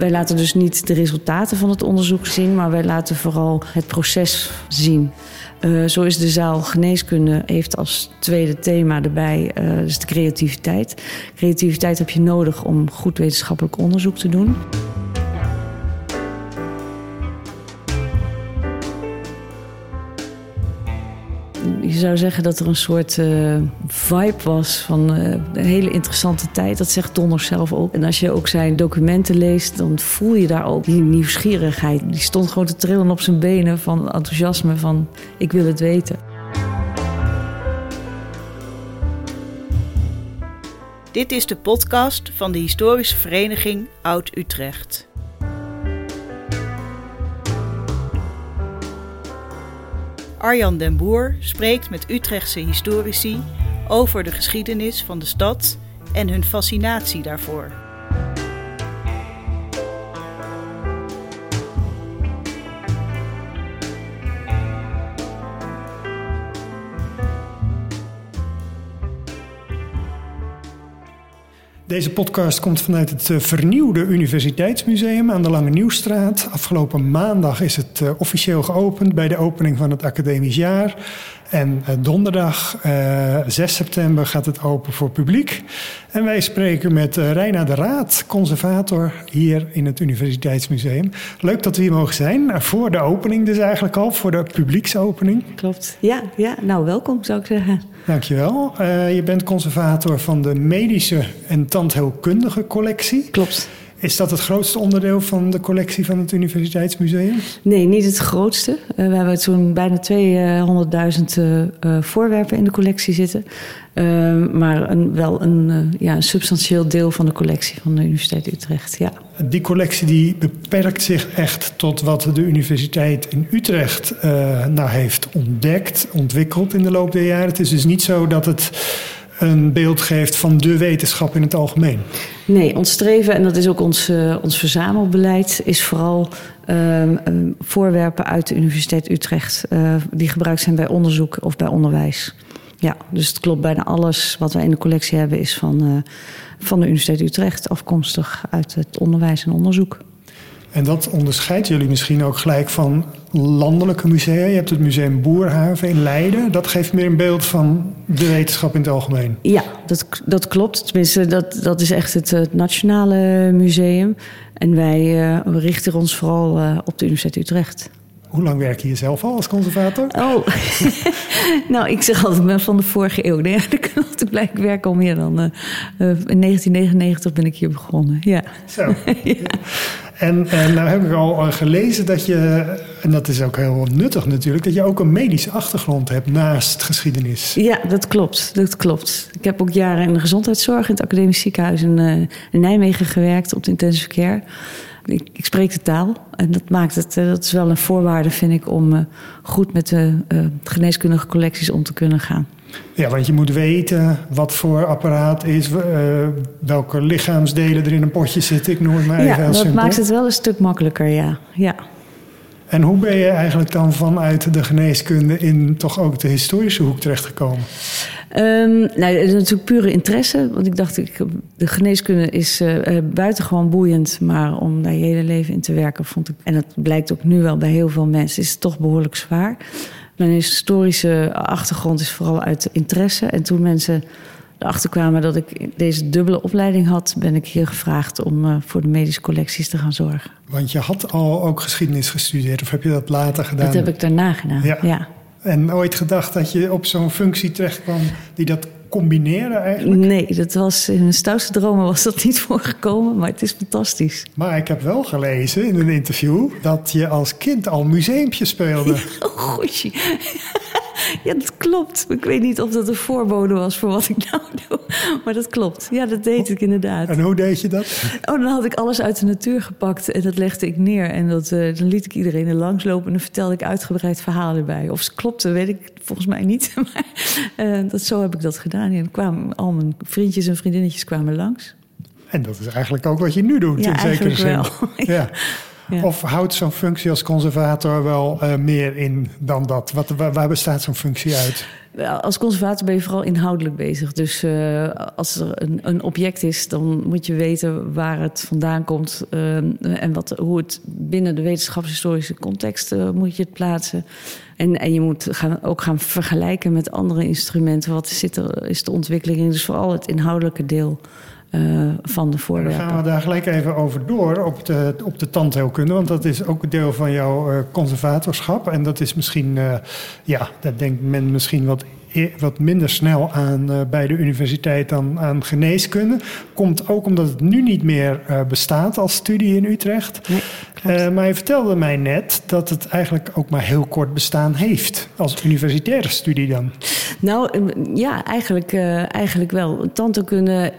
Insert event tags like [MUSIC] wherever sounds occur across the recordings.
Wij laten dus niet de resultaten van het onderzoek zien, maar wij laten vooral het proces zien. Uh, zo is de zaal geneeskunde heeft als tweede thema erbij uh, dus de creativiteit. Creativiteit heb je nodig om goed wetenschappelijk onderzoek te doen. Je zou zeggen dat er een soort uh, vibe was van uh, een hele interessante tijd. Dat zegt Donner zelf ook. En als je ook zijn documenten leest, dan voel je daar ook die nieuwsgierigheid. Die stond gewoon te trillen op zijn benen van enthousiasme van ik wil het weten. Dit is de podcast van de historische vereniging Oud-Utrecht. Arjan den Boer spreekt met Utrechtse historici over de geschiedenis van de stad en hun fascinatie daarvoor. Deze podcast komt vanuit het eh, vernieuwde Universiteitsmuseum aan de Lange Nieuwstraat. Afgelopen maandag is het eh, officieel geopend bij de opening van het academisch jaar. En eh, donderdag 6 september gaat het open voor publiek. En wij spreken met Reina de Raad, conservator hier in het Universiteitsmuseum. Leuk dat we hier mogen zijn. Voor de opening dus eigenlijk al, voor de publieksopening. Klopt. Ja, ja nou welkom zou ik zeggen. Dankjewel. Je bent conservator van de medische en tandheelkundige collectie. Klopt. Is dat het grootste onderdeel van de collectie van het Universiteitsmuseum? Nee, niet het grootste. Uh, we hebben zo'n bijna 200.000 uh, voorwerpen in de collectie zitten. Uh, maar een, wel een, ja, een substantieel deel van de collectie van de Universiteit Utrecht. Ja. Die collectie die beperkt zich echt tot wat de Universiteit in Utrecht nou heeft ontdekt, ontwikkeld in de loop der jaren. Het is dus niet zo dat het een beeld geeft van de wetenschap in het algemeen. Nee, ons streven, en dat is ook ons, uh, ons verzamelbeleid, is vooral uh, voorwerpen uit de Universiteit Utrecht uh, die gebruikt zijn bij onderzoek of bij onderwijs. Ja, dus het klopt bijna alles wat wij in de collectie hebben is van, van de Universiteit Utrecht afkomstig uit het onderwijs en onderzoek. En dat onderscheidt jullie misschien ook gelijk van landelijke musea. Je hebt het Museum Boerhaven in Leiden. Dat geeft meer een beeld van de wetenschap in het algemeen. Ja, dat, dat klopt. Tenminste, dat, dat is echt het, het nationale museum. En wij uh, richten ons vooral uh, op de Universiteit Utrecht. Hoe lang werk je hier zelf al als conservator? Oh, [LAUGHS] nou, ik zeg altijd, ik ben van de vorige eeuw. Nee, ik blijf werken al meer dan... Uh, in 1999 ben ik hier begonnen, ja. Zo. [LAUGHS] ja. En, en nou heb ik al gelezen dat je, en dat is ook heel nuttig natuurlijk, dat je ook een medische achtergrond hebt naast geschiedenis. Ja, dat klopt. Dat klopt. Ik heb ook jaren in de gezondheidszorg in het academisch ziekenhuis in, uh, in Nijmegen gewerkt op de intensive care. Ik, ik, spreek de taal en dat maakt het, uh, dat is wel een voorwaarde, vind ik, om uh, goed met de geneeskundige collecties om te kunnen gaan. Ja, want je moet weten wat voor apparaat is, uh, welke lichaamsdelen er in een potje zitten. Ik noem het maar ja, even heel dat simpel. maakt het wel een stuk makkelijker, ja. ja. En hoe ben je eigenlijk dan vanuit de geneeskunde in toch ook de historische hoek terechtgekomen? Um, nou, dat is natuurlijk pure interesse. Want ik dacht, ik, de geneeskunde is uh, buitengewoon boeiend. Maar om daar je hele leven in te werken, vond ik... en dat blijkt ook nu wel bij heel veel mensen, is het toch behoorlijk zwaar. Mijn historische achtergrond is vooral uit interesse. En toen mensen erachter kwamen dat ik deze dubbele opleiding had, ben ik hier gevraagd om uh, voor de medische collecties te gaan zorgen. Want je had al ook geschiedenis gestudeerd, of heb je dat later gedaan? Dat heb ik daarna gedaan, ja. ja. En ooit gedacht dat je op zo'n functie terecht kwam die dat combineren eigenlijk? Nee, dat was in mijn stoutste dromen was dat niet [LAUGHS] voorgekomen, maar het is fantastisch. Maar ik heb wel gelezen in een interview dat je als kind al museumpje speelde. [LAUGHS] oh, goedje. [LAUGHS] Ja, dat klopt. Ik weet niet of dat een voorbode was voor wat ik nou [LAUGHS] doe. Maar dat klopt. Ja, dat deed ik inderdaad. En hoe deed je dat? Oh, dan had ik alles uit de natuur gepakt en dat legde ik neer. En dat, uh, dan liet ik iedereen er langs lopen en dan vertelde ik uitgebreid verhalen erbij. Of ze klopte, weet ik volgens mij niet. [LAUGHS] Maar uh, dat, zo heb ik dat gedaan. En kwamen al mijn vriendjes en vriendinnetjes kwamen langs. En dat is eigenlijk ook wat je nu doet, ja, in zekere zin. Wel. ja. Of houdt zo'n functie als conservator wel meer in dan dat? Wat, waar bestaat zo'n functie uit? Als conservator ben je vooral inhoudelijk bezig. Dus uh, als er een, een, object is, dan moet je weten waar het vandaan komt uh, en wat, hoe het binnen de wetenschapshistorische context moet je het plaatsen. En, en je moet gaan, ook gaan vergelijken met andere instrumenten. Wat zit er, is de ontwikkeling in? Dus vooral het inhoudelijke deel. Uh, van de voorwerpen. Dan gaan we daar gelijk even over door op de, op de tandheelkunde. Want dat is ook een deel van jouw uh, conservatorschap. En dat is misschien, uh, ja, daar denkt men misschien wat wat minder snel aan uh, bij de universiteit dan aan geneeskunde. Komt ook omdat het nu niet meer uh, bestaat als studie in Utrecht. Nee, uh, maar je vertelde mij net dat het eigenlijk ook maar heel kort bestaan heeft. Als universitaire studie dan. Nou ja, eigenlijk, eigenlijk wel. Tandheelkunde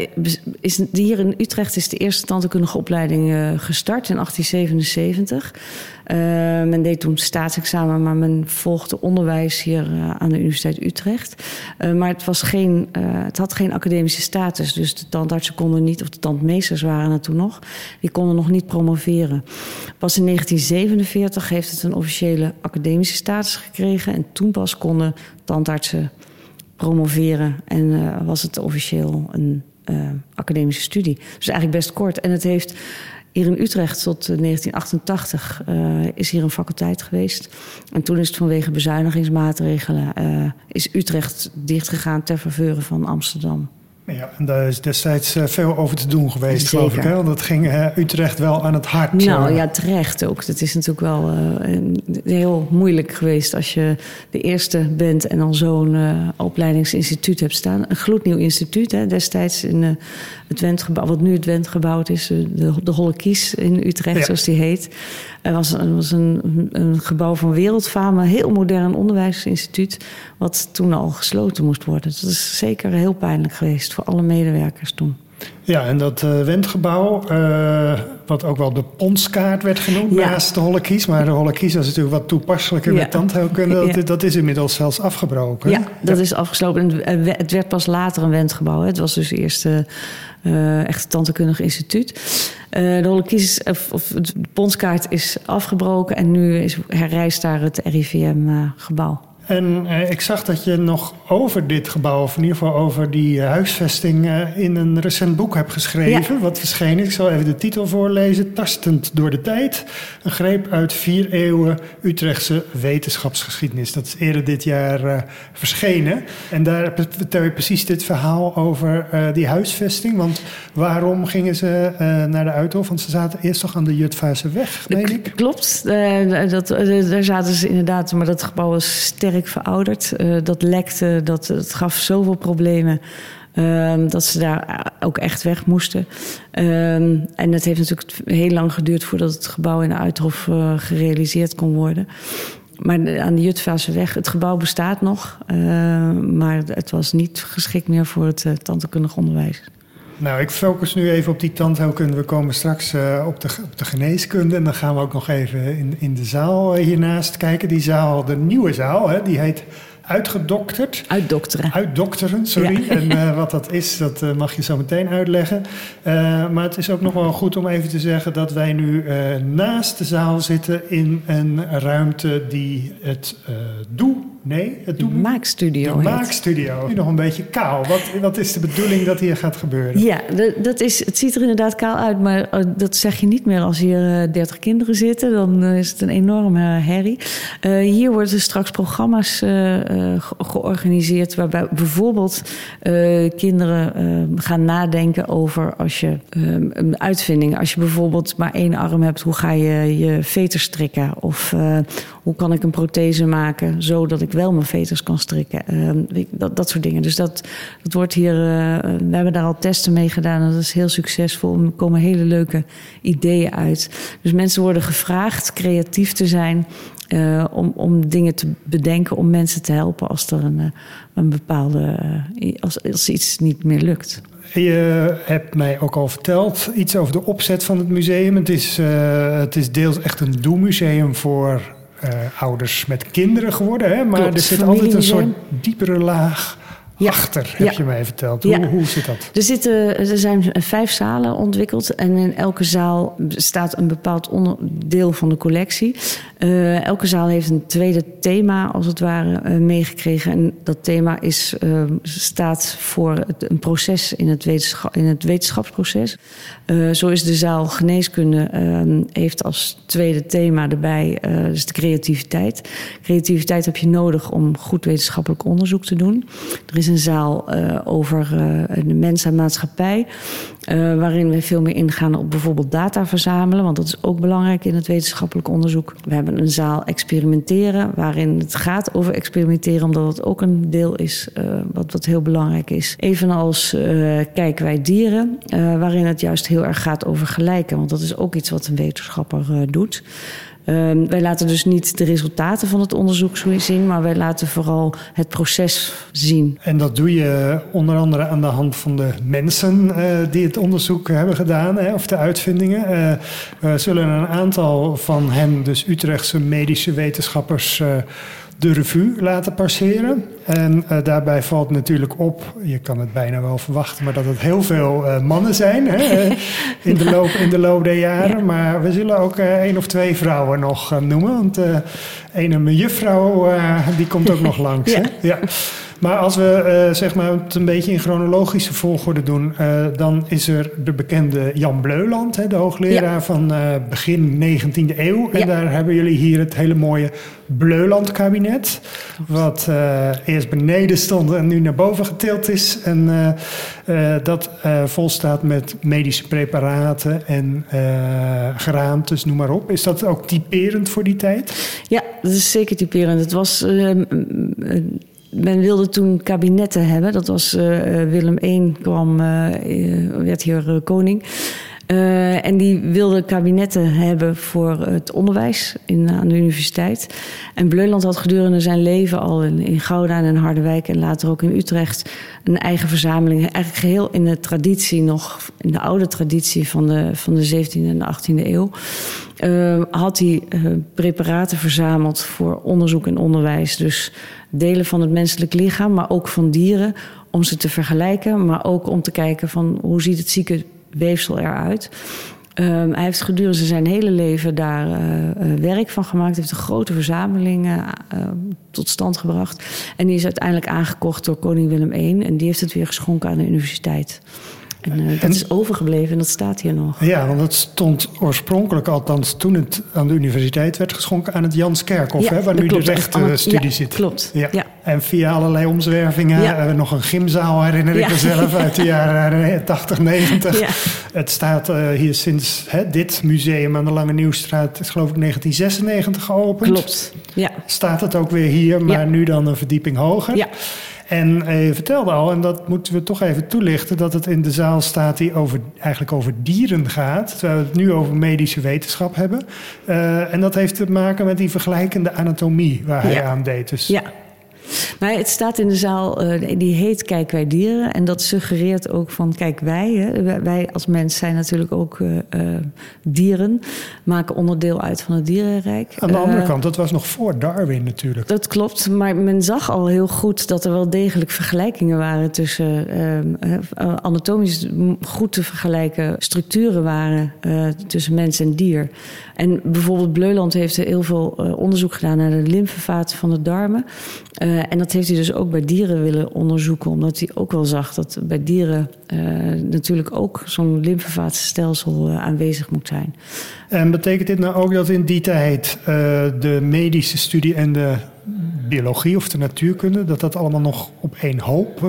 is hier in Utrecht is de eerste tandheelkundige opleiding gestart in 1877. Uh, men deed toen staatsexamen, maar men volgde onderwijs hier uh, aan de Universiteit Utrecht. Uh, maar het, was geen, het had geen academische status. Dus de tandartsen konden niet, of de tandmeesters waren er toen nog, die konden nog niet promoveren. Pas in 1947 heeft het een officiële academische status gekregen. En toen pas konden tandartsen promoveren. En was het officieel een academische studie. Dus eigenlijk best kort. En het heeft hier in Utrecht tot 1988 uh, is hier een faculteit geweest. En toen is het vanwege bezuinigingsmaatregelen uh, is Utrecht dichtgegaan ter faveur van Amsterdam. Ja, en daar is destijds uh, veel over te doen geweest, Zeker. geloof ik. Hè? Want dat ging uh, Utrecht wel aan het hart. Nou ja, terecht ook. Het is natuurlijk wel uh, heel moeilijk geweest als je de eerste bent en dan zo'n opleidingsinstituut hebt staan. Een gloednieuw instituut, hè, destijds in het Wendgebouw, wat nu het Wendgebouw is, de, de Holle Kies in Utrecht, ja. zoals die heet. Er was, er was een, een gebouw van wereldfame, een heel modern onderwijsinstituut, wat toen al gesloten moest worden. Dat is zeker heel pijnlijk geweest voor alle medewerkers toen. Ja, en dat uh, Wendgebouw, uh, wat ook wel de ponskaart werd genoemd ja. naast de Hollekies. Maar de Hollekies is natuurlijk wat toepasselijker ja. met tandheelkunde. [LAUGHS] Dat, ja. dat, is inmiddels zelfs afgebroken. Ja, dat is afgesloten. En het werd pas later een Wendgebouw. Het was dus eerst uh, echt een tandheelkundig instituut. de Hollekies, of, of, de ponskaart is afgebroken. En nu is, herrijst daar het RIVM-gebouw. En uh, ik zag dat je nog over dit gebouw, of in ieder geval over die uh, huisvesting, uh, in een recent boek hebt geschreven. Ja. Wat verschenen is. Ik zal even de titel voorlezen. Tastend door de tijd. Een greep uit vier eeuwen Utrechtse wetenschapsgeschiedenis. Dat is eerder dit jaar verschenen. En daar vertel je precies dit verhaal over die huisvesting. Want waarom gingen ze naar de Uithof? Want ze zaten eerst toch aan de Jutvaarse weg, meen ik? Klopt. dat, daar zaten ze inderdaad, maar dat gebouw was sterk verouderd. Uh, dat lekte, dat, het gaf zoveel problemen. Uh, dat ze daar ook echt weg moesten. Uh, en het heeft natuurlijk heel lang geduurd voordat het gebouw in de Uithof uh, gerealiseerd kon worden. Maar aan de Jutvaaseweg, het gebouw bestaat nog, maar het was niet geschikt meer voor het tandheelkundig onderwijs. Nou, ik focus nu even op die tandheelkunde. We komen straks uh, op, de, op de geneeskunde. En dan gaan we ook nog even in, in de zaal uh, hiernaast kijken. Die zaal, de nieuwe zaal, hè, die heet uitgedokterd. Uitdokteren. Uitdokteren, sorry. Ja. En uh, wat dat is, dat uh, mag je zo meteen uitleggen. Uh, maar het is ook nog wel goed om even te zeggen dat wij nu naast de zaal zitten in een ruimte die het doe Nee, het de maakstudio. De maakstudio. Nu nog een beetje kaal. Wat, wat is de bedoeling dat hier gaat gebeuren? Ja, dat is, het ziet er inderdaad kaal uit, maar eh, dat zeg je niet meer als hier 30 eh, kinderen zitten. Dan eh, is het een enorme herrie. Uh, hier worden straks programma's uh, georganiseerd waarbij bijvoorbeeld uh, kinderen gaan nadenken over als je een uitvinding, als je bijvoorbeeld maar één arm hebt, hoe ga je je veters strikken? Of hoe kan ik een prothese maken zodat ik wel mijn veters kan strikken? Uh, dat, dat soort dingen. Dus dat, dat wordt hier. Uh, we hebben daar al testen mee gedaan dat is heel succesvol. Er komen hele leuke ideeën uit. Dus mensen worden gevraagd creatief te zijn. Uh, om, om dingen te bedenken, om mensen te helpen als er een, een bepaalde. als, als iets niet meer lukt. Je hebt mij ook al verteld iets over de opzet van het museum. Het is, het is deels echt een doelmuseum voor ouders met kinderen geworden. Hè? Maar Klopt, er zit altijd een soort diepere laag achter, heb je mij verteld. Hoe, hoe zit dat? Er, zitten, er zijn vijf zalen ontwikkeld en in elke zaal staat een bepaald onderdeel van de collectie. Uh, elke zaal heeft een tweede thema, als het ware, uh, meegekregen. En dat thema is, uh, staat voor het, een proces in het, wetenschap, in het wetenschapsproces. Zo is de zaal geneeskunde, heeft als tweede thema erbij dus de creativiteit. Creativiteit heb je nodig om goed wetenschappelijk onderzoek te doen. Er is een zaal over de mens en maatschappij, waarin we veel meer ingaan op bijvoorbeeld data verzamelen, want dat is ook belangrijk in het wetenschappelijk onderzoek. We hebben een zaal experimenteren, waarin het gaat over experimenteren, omdat het ook een deel is uh, wat, wat heel belangrijk is. Evenals uh, kijken wij dieren, waarin het juist heel erg gaat over gelijken, want dat is ook iets wat een wetenschapper doet. Uh, wij laten dus niet de resultaten van het onderzoek zien, maar wij laten vooral het proces zien. En dat doe je onder andere aan de hand van de mensen uh, die het onderzoek hebben gedaan, hè, of de uitvindingen. Uh, zullen een aantal van hen, dus Utrechtse medische wetenschappers, de revue laten passeren. En uh, daarbij valt natuurlijk op, je kan het bijna wel verwachten, maar dat het heel veel uh, mannen zijn hè, eh, [LAUGHS] in, de loop, in de loop der jaren. Ja. Maar we zullen ook uh, één of twee vrouwen nog noemen. Want een juffrouw, die komt ook nog [LAUGHS] langs. Ja. Hè? ja. Maar als we uh, zeg maar het een beetje in chronologische volgorde doen, uh, dan is er de bekende Jan Bleuland, hè, de hoogleraar ja. van uh, begin 19e eeuw. En ja. daar hebben jullie hier het hele mooie Bleuland-kabinet, wat eerst beneden stond en nu naar boven getild is. En dat volstaat met medische preparaten en geraamtes, noem maar op. Is dat ook typerend voor die tijd? Ja, dat is zeker typerend. Het was men wilde toen kabinetten hebben. Dat was uh, Willem I kwam, uh, werd hier koning. En die wilde kabinetten hebben voor het onderwijs in, aan de universiteit. En Bleuland had gedurende zijn leven al in, in Gouda en in Harderwijk en later ook in Utrecht een eigen verzameling. Eigenlijk geheel in de traditie nog, in de oude traditie van de, van de 17e en de 18e eeuw. Uh, had hij uh, preparaten verzameld voor onderzoek en onderwijs. Dus delen van het menselijk lichaam, maar ook van dieren, om ze te vergelijken, maar ook om te kijken van hoe ziet het zieke weefsel eruit. Um, hij heeft gedurende zijn hele leven daar uh, werk van gemaakt. Heeft een grote verzameling uh, tot stand gebracht. En die is uiteindelijk aangekocht door koning Willem I. En die heeft het weer geschonken aan de universiteit. En uh, dat is overgebleven en dat staat hier nog. Ja, want het stond oorspronkelijk, althans toen het aan de universiteit werd geschonken, aan het Janskerkhof, ja, hè, waar nu klopt, de rechtenstudie ja, zit. Klopt. Ja. ja. En via allerlei omzwervingen, ja. uh, nog een gymzaal herinner ik mezelf uit de jaren 80, 90. Het staat uh, hier sinds hè, dit museum aan de Lange Nieuwstraat, is geloof ik 1996 geopend. Klopt. Ja. Staat het ook weer hier, maar nu dan een verdieping hoger. Ja. En eh, je vertelde al, en dat moeten we toch even toelichten, dat het in de zaal staat die over, eigenlijk over dieren gaat, terwijl we het nu over medische wetenschap hebben. Uh, en dat heeft te maken met die vergelijkende anatomie waar hij ja. aan deed. Dus ja. Maar het staat in de zaal, uh, die heet Kijk wij dieren. En dat suggereert ook van, kijk wij, hè, wij als mens zijn natuurlijk ook uh, uh, dieren. Maken onderdeel uit van het dierenrijk. Aan de andere kant, dat was nog voor Darwin natuurlijk. Dat klopt, maar men zag al heel goed dat er wel degelijk vergelijkingen waren tussen anatomisch goed te vergelijken structuren waren tussen mens en dier. En bijvoorbeeld Bleuland heeft heel veel onderzoek gedaan naar de lymfevaten van de darmen. Uh, en dat heeft hij dus ook bij dieren willen onderzoeken, omdat hij ook wel zag dat bij dieren uh, natuurlijk ook zo'n lymfevaatstelsel uh, aanwezig moet zijn. En betekent dit nou ook dat in die tijd de medische studie en de biologie of de natuurkunde, dat dat allemaal nog op één hoop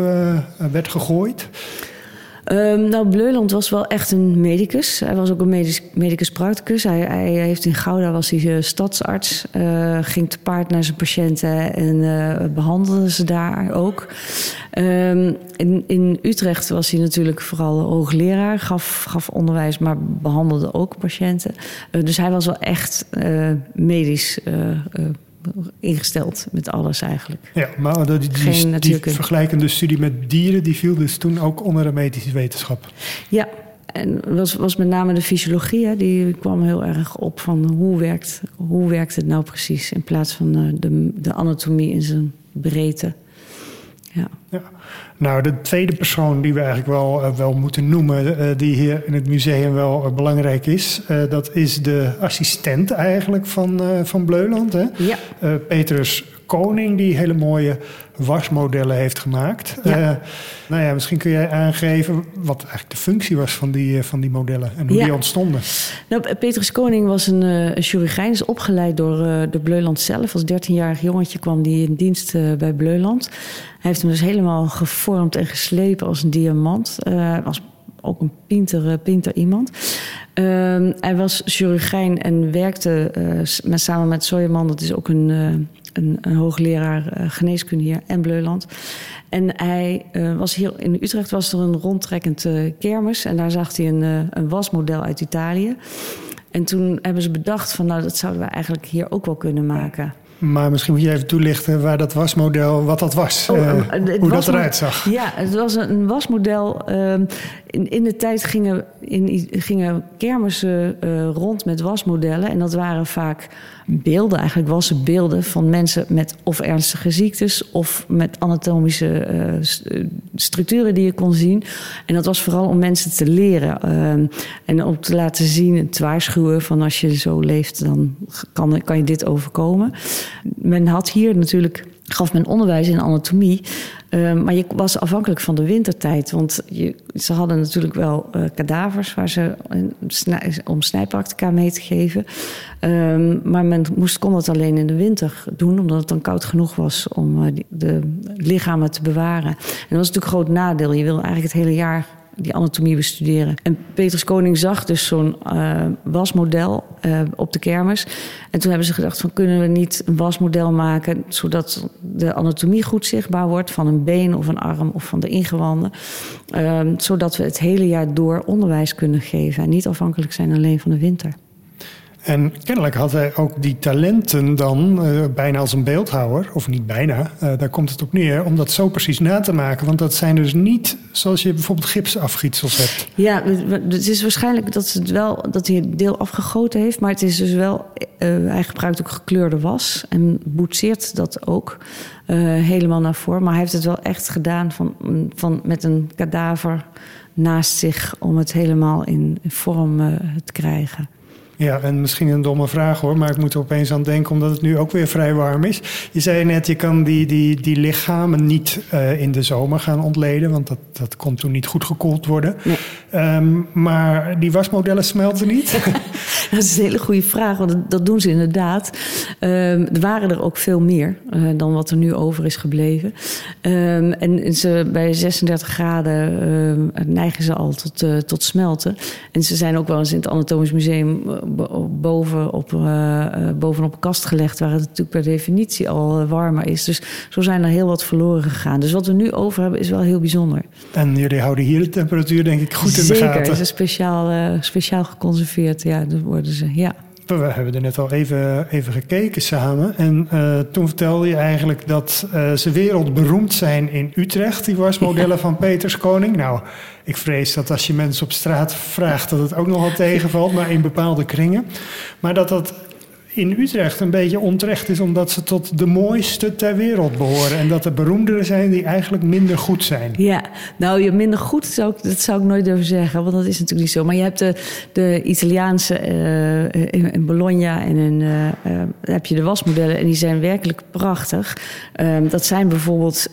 werd gegooid? Um, nou, Bleuland was wel echt een medicus. Hij was ook een medisch, medicus practicus. Hij, heeft in Gouda was hij uh, stadsarts. Uh, ging te paard naar zijn patiënten en uh, behandelde ze daar ook. Um, in, in, Utrecht was hij natuurlijk vooral hoogleraar. Gaf, gaf onderwijs, maar behandelde ook patiënten. dus hij was wel echt medisch ingesteld met alles eigenlijk. Ja, maar die, die, die, die vergelijkende studie met dieren... die viel dus toen ook onder de medische wetenschap. Ja, en was, was met name de fysiologie, hè, die kwam heel erg op van hoe werkt, hoe werkt het nou precies... in plaats van de, de anatomie in zijn breedte. Ja. ja. Nou, de tweede persoon die we eigenlijk wel, uh, wel moeten noemen, uh, die hier in het museum wel uh, belangrijk is, dat is de assistent eigenlijk van, van Bleuland. Hè? Ja. Petrus Koning, die hele mooie wasmodellen heeft gemaakt. Ja. nou ja, misschien kun jij aangeven wat eigenlijk de functie was van die, van die modellen en hoe Ja. die ontstonden. Nou, Petrus Koning was een, uh, chirurgijn, is opgeleid door, uh, door Bleuland zelf. Als 13-jarig jongetje kwam hij in dienst uh, bij Bleuland. Hij heeft hem dus helemaal gevormd en geslepen als een diamant. Hij was ook een pinter, pinter iemand. Ehm, hij was chirurgijn en werkte met, samen met Soyeman, dat is ook een, een, een hoogleraar geneeskunde hier en Bleuland. En hij uh, was hier in Utrecht was er een rondtrekkend uh, kermis. En daar zag hij een, een wasmodel uit Italië. En toen hebben ze bedacht van nou, dat zouden we eigenlijk hier ook wel kunnen maken. Maar misschien moet je even toelichten waar dat wasmodel, wat dat was. Oh, uh, hoe dat eruit zag. Ja, het was een wasmodel. Uh, in, in de tijd gingen, in, gingen kermissen uh, rond met wasmodellen. En dat waren vaak beelden, eigenlijk wassen beelden van mensen met of ernstige ziektes of met anatomische uh, structuren die je kon zien. En dat was vooral om mensen te leren en om te laten zien en te waarschuwen van als je zo leeft, dan kan, kan je dit overkomen. Men had hier natuurlijk gaf men onderwijs in anatomie. Uh, maar je was afhankelijk van de wintertijd. Want je, ze hadden natuurlijk wel uh, kadavers waar ze, om snijpractica mee te geven. Uh, maar men moest, kon dat alleen in de winter doen, omdat het dan koud genoeg was om die, de lichamen te bewaren. En dat was natuurlijk een groot nadeel. Je wil eigenlijk het hele jaar die anatomie bestuderen. En Petrus Koning zag dus zo'n uh, wasmodel uh, op de kermis. En toen hebben ze gedacht van kunnen we niet een wasmodel maken... zodat de anatomie goed zichtbaar wordt van een been of een arm of van de ingewanden. Uh, zodat we het hele jaar door onderwijs kunnen geven... en niet afhankelijk zijn alleen van de winter. En kennelijk had hij ook die talenten dan uh, bijna als een beeldhouwer, of niet bijna, uh, daar komt het op neer, om dat zo precies na te maken. Want dat zijn dus niet zoals je bijvoorbeeld gipsafgietsels hebt. Ja, het is waarschijnlijk dat, het wel, dat hij een deel afgegoten heeft, maar het is dus wel, uh, hij gebruikt ook gekleurde was en boetseert dat ook helemaal naar voren. Maar hij heeft het wel echt gedaan van, van, met een kadaver naast zich om het helemaal in vorm te krijgen. Ja, en misschien een domme vraag hoor, maar ik moet er opeens aan denken omdat het nu ook weer vrij warm is. Je zei net, je kan die, die, die lichamen niet uh, in de zomer gaan ontleden, want dat, dat kon toen niet goed gekoeld worden. Nee. Um, maar die wasmodellen smelten niet? [LAUGHS] dat is een hele goede vraag, want dat, doen ze inderdaad. Um, er waren er ook veel meer uh, dan wat er nu over is gebleven. Um, en ze, bij 36 graden neigen ze al tot, uh, tot smelten. En ze zijn ook wel eens in het Anatomisch Museum boven op, uh, bovenop een kast gelegd, waar het natuurlijk per definitie al warmer is. Dus zo zijn er heel wat verloren gegaan. Dus wat we nu over hebben is wel heel bijzonder. En jullie houden hier de temperatuur denk ik goed in Zeker, de gaten. Zeker, ze is speciaal, uh, speciaal geconserveerd. Ja, dat worden ze, ja. We hebben er net al even, even gekeken samen. En uh, toen vertelde je eigenlijk dat uh, ze wereldberoemd zijn in Utrecht, die wasmodellen van Peters Koning. Nou, ik vrees dat als je mensen op straat vraagt, dat het ook nogal tegenvalt, maar in bepaalde kringen. Maar dat dat in Utrecht een beetje onterecht is, omdat ze tot de mooiste ter wereld behoren. En dat er beroemdere zijn die eigenlijk minder goed zijn. Ja, nou, je minder goed, zou dat zou ik nooit durven zeggen, want dat is natuurlijk niet zo. Maar je hebt de, de Italiaanse uh, in, Bologna en in, uh, uh, heb je de wasmodellen en die zijn werkelijk prachtig. dat zijn bijvoorbeeld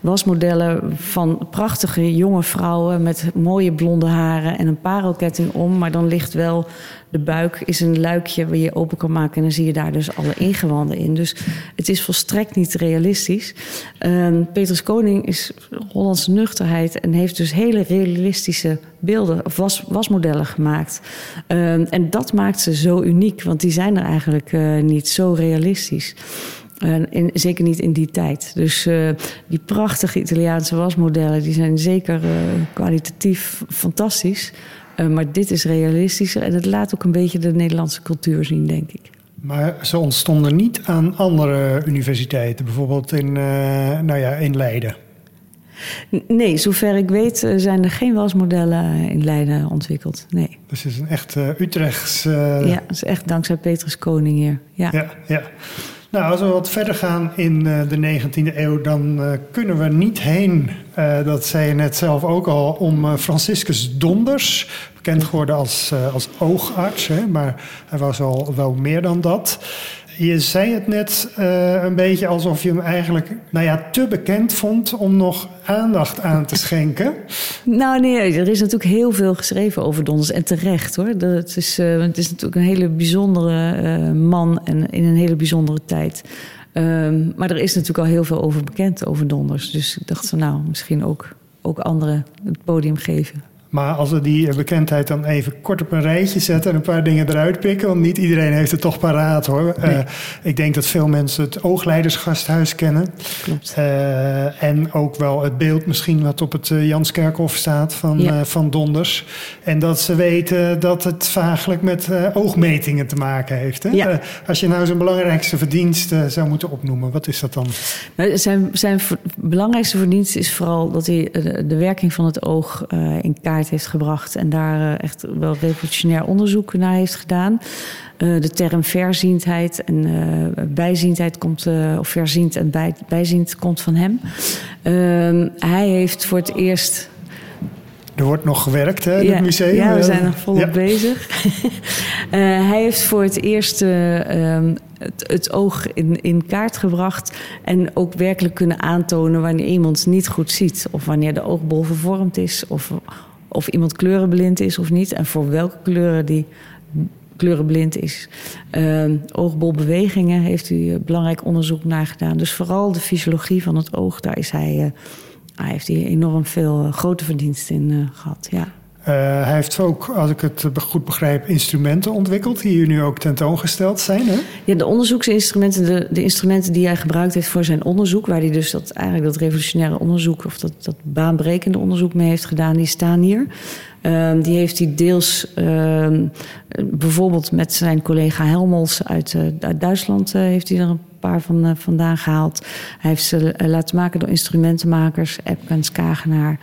wasmodellen van prachtige jonge vrouwen met mooie blonde haren en een parelketting om, maar dan ligt wel de buik is een luikje waar je open kan maken en dan zie je daar dus alle ingewanden in. Dus het is volstrekt niet realistisch. Um, Petrus Koning is Hollandse nuchterheid en heeft dus hele realistische beelden of was, wasmodellen gemaakt. Um, en dat maakt ze zo uniek, want die zijn er eigenlijk uh, niet zo realistisch. Uh, zeker niet in die tijd. Dus uh, die prachtige Italiaanse wasmodellen, die zijn zeker uh, kwalitatief fantastisch. Uh, maar dit is realistischer en het laat ook een beetje de Nederlandse cultuur zien, denk ik. Maar ze ontstonden niet aan andere universiteiten, bijvoorbeeld in, nou ja, in Leiden. Nee, zover ik weet zijn er geen wasmodellen in Leiden ontwikkeld. Nee. Dus het is een echt uh, Utrechts. Uh... Ja, het is echt dankzij Petrus Koning hier. Ja. ja, ja. Nou, als we wat verder gaan in de 19e eeuw, dan kunnen we niet heen, dat zei je net zelf ook al, om Franciscus Donders, bekend geworden als, als oogarts, hè, maar hij was al wel meer dan dat. Je zei het net uh, een beetje alsof je hem eigenlijk nou ja, te bekend vond om nog aandacht aan te schenken. [LAUGHS] Nou nee, er is natuurlijk heel veel geschreven over Donders en terecht hoor. Dat is, uh, het is natuurlijk een hele bijzondere uh, man en in een hele bijzondere tijd. Um, maar er is natuurlijk al heel veel over bekend over Donders. Dus ik dacht van nou, misschien ook, ook anderen het podium geven. Maar als we die bekendheid dan even kort op een rijtje zetten en een paar dingen eruit pikken, want niet iedereen heeft het toch paraat hoor. Uh, ik denk dat veel mensen het Oogleidersgasthuis kennen. Klopt. Uh, en ook wel het beeld misschien wat op het uh, Janskerkhof staat van, ja. van Donders. En dat ze weten dat het vaaglijk met oogmetingen te maken heeft. Hè? Ja. als je nou zijn belangrijkste verdienst zou moeten opnoemen, wat is dat dan? Nou, zijn, zijn belangrijkste verdienst is vooral dat hij de werking van het oog in kaart heeft gebracht en daar echt wel revolutionair onderzoek naar heeft gedaan. Uh, de term verziendheid en uh, bijziendheid komt, of verziend en bij, bijziend komt van hem. Ehm, hij heeft voor het eerst. Er wordt nog gewerkt hè, in ja, het museum. Ja, we zijn nog volop ja. bezig. [LAUGHS] hij heeft voor het eerst ehm, het, het, oog in, in kaart gebracht. En ook werkelijk kunnen aantonen wanneer iemand niet goed ziet. Of wanneer de oogbol vervormd is. Of, of iemand kleurenblind is of niet. En voor welke kleuren die kleurenblind is. Uh, oogbolbewegingen heeft u belangrijk onderzoek naar gedaan. Dus vooral de fysiologie van het oog, daar is hij, uh, hij heeft hij enorm veel uh, grote verdiensten in uh, gehad. Ja. Uh, hij heeft ook, als ik het goed begrijp, instrumenten ontwikkeld die hier nu ook tentoongesteld zijn. Hè? Ja, de onderzoeksinstrumenten, de, de, instrumenten die hij gebruikt heeft voor zijn onderzoek, waar hij dus dat, eigenlijk dat revolutionaire onderzoek of dat, dat baanbrekende onderzoek mee heeft gedaan, die staan hier. Uh, die heeft hij deels uh, bijvoorbeeld met zijn collega Helmholtz uit, uh, uit Duitsland heeft hij er een paar van vandaan gehaald. Hij heeft ze laten maken door instrumentenmakers, Epkens, Kagenaar.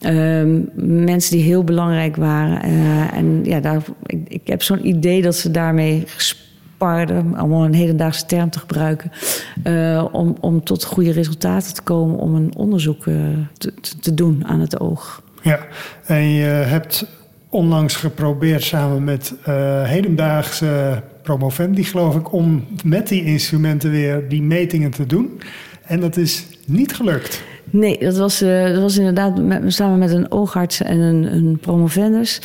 Um, mensen die heel belangrijk waren. Uh, en ja, daar, ik, ik heb zo'n idee dat ze daarmee gesparden, om een hedendaagse term te gebruiken, uh, om, om tot goede resultaten te komen, om een onderzoek uh, te, te doen aan het oog. Ja, en je hebt onlangs geprobeerd samen met hedendaagse promovendi, geloof ik, om met die instrumenten weer die metingen te doen. En dat is niet gelukt. Nee, dat was, uh, dat was inderdaad met, samen met een oogarts en een, een promovendus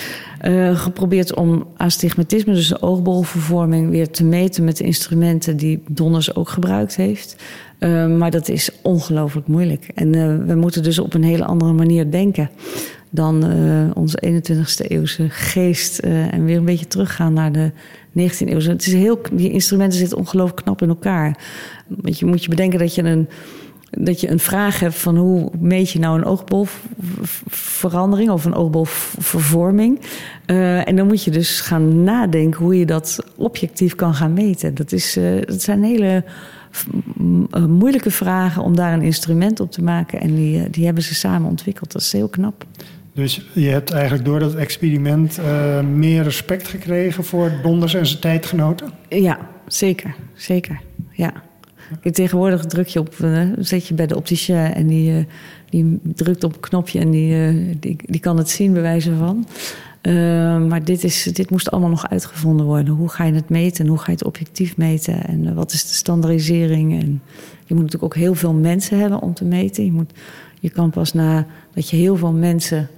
uh, geprobeerd om astigmatisme, dus de oogbolvervorming, weer te meten met de instrumenten die Donners ook gebruikt heeft. Uh, maar dat is ongelooflijk moeilijk. En we moeten dus op een hele andere manier denken dan onze 21ste eeuwse geest en weer een beetje teruggaan naar de 19e eeuw. Het is heel, die instrumenten zitten ongelooflijk knap in elkaar. Want je moet je bedenken dat je een dat je een vraag hebt van hoe meet je nou een oogbolverandering of een oogbolvervorming. Uh, en dan moet je dus gaan nadenken hoe je dat objectief kan gaan meten. Dat, is, uh, dat zijn hele uh, moeilijke vragen om daar een instrument op te maken. En die, die hebben ze samen ontwikkeld. Dat is heel knap. Dus je hebt eigenlijk door dat experiment meer respect gekregen voor Donders en zijn tijdgenoten? Ja, zeker. Zeker. Ja. Tegenwoordig druk je op, uh, zet je bij de opticien en die, uh, die drukt op een knopje en die, uh, die, die kan het zien, bij wijze van. maar dit, is, dit moest allemaal nog uitgevonden worden. Hoe ga je het meten en hoe ga je het objectief meten en wat is de standaardisering? En je moet natuurlijk ook heel veel mensen hebben om te meten. Je, moet, je kan pas na dat je heel veel mensen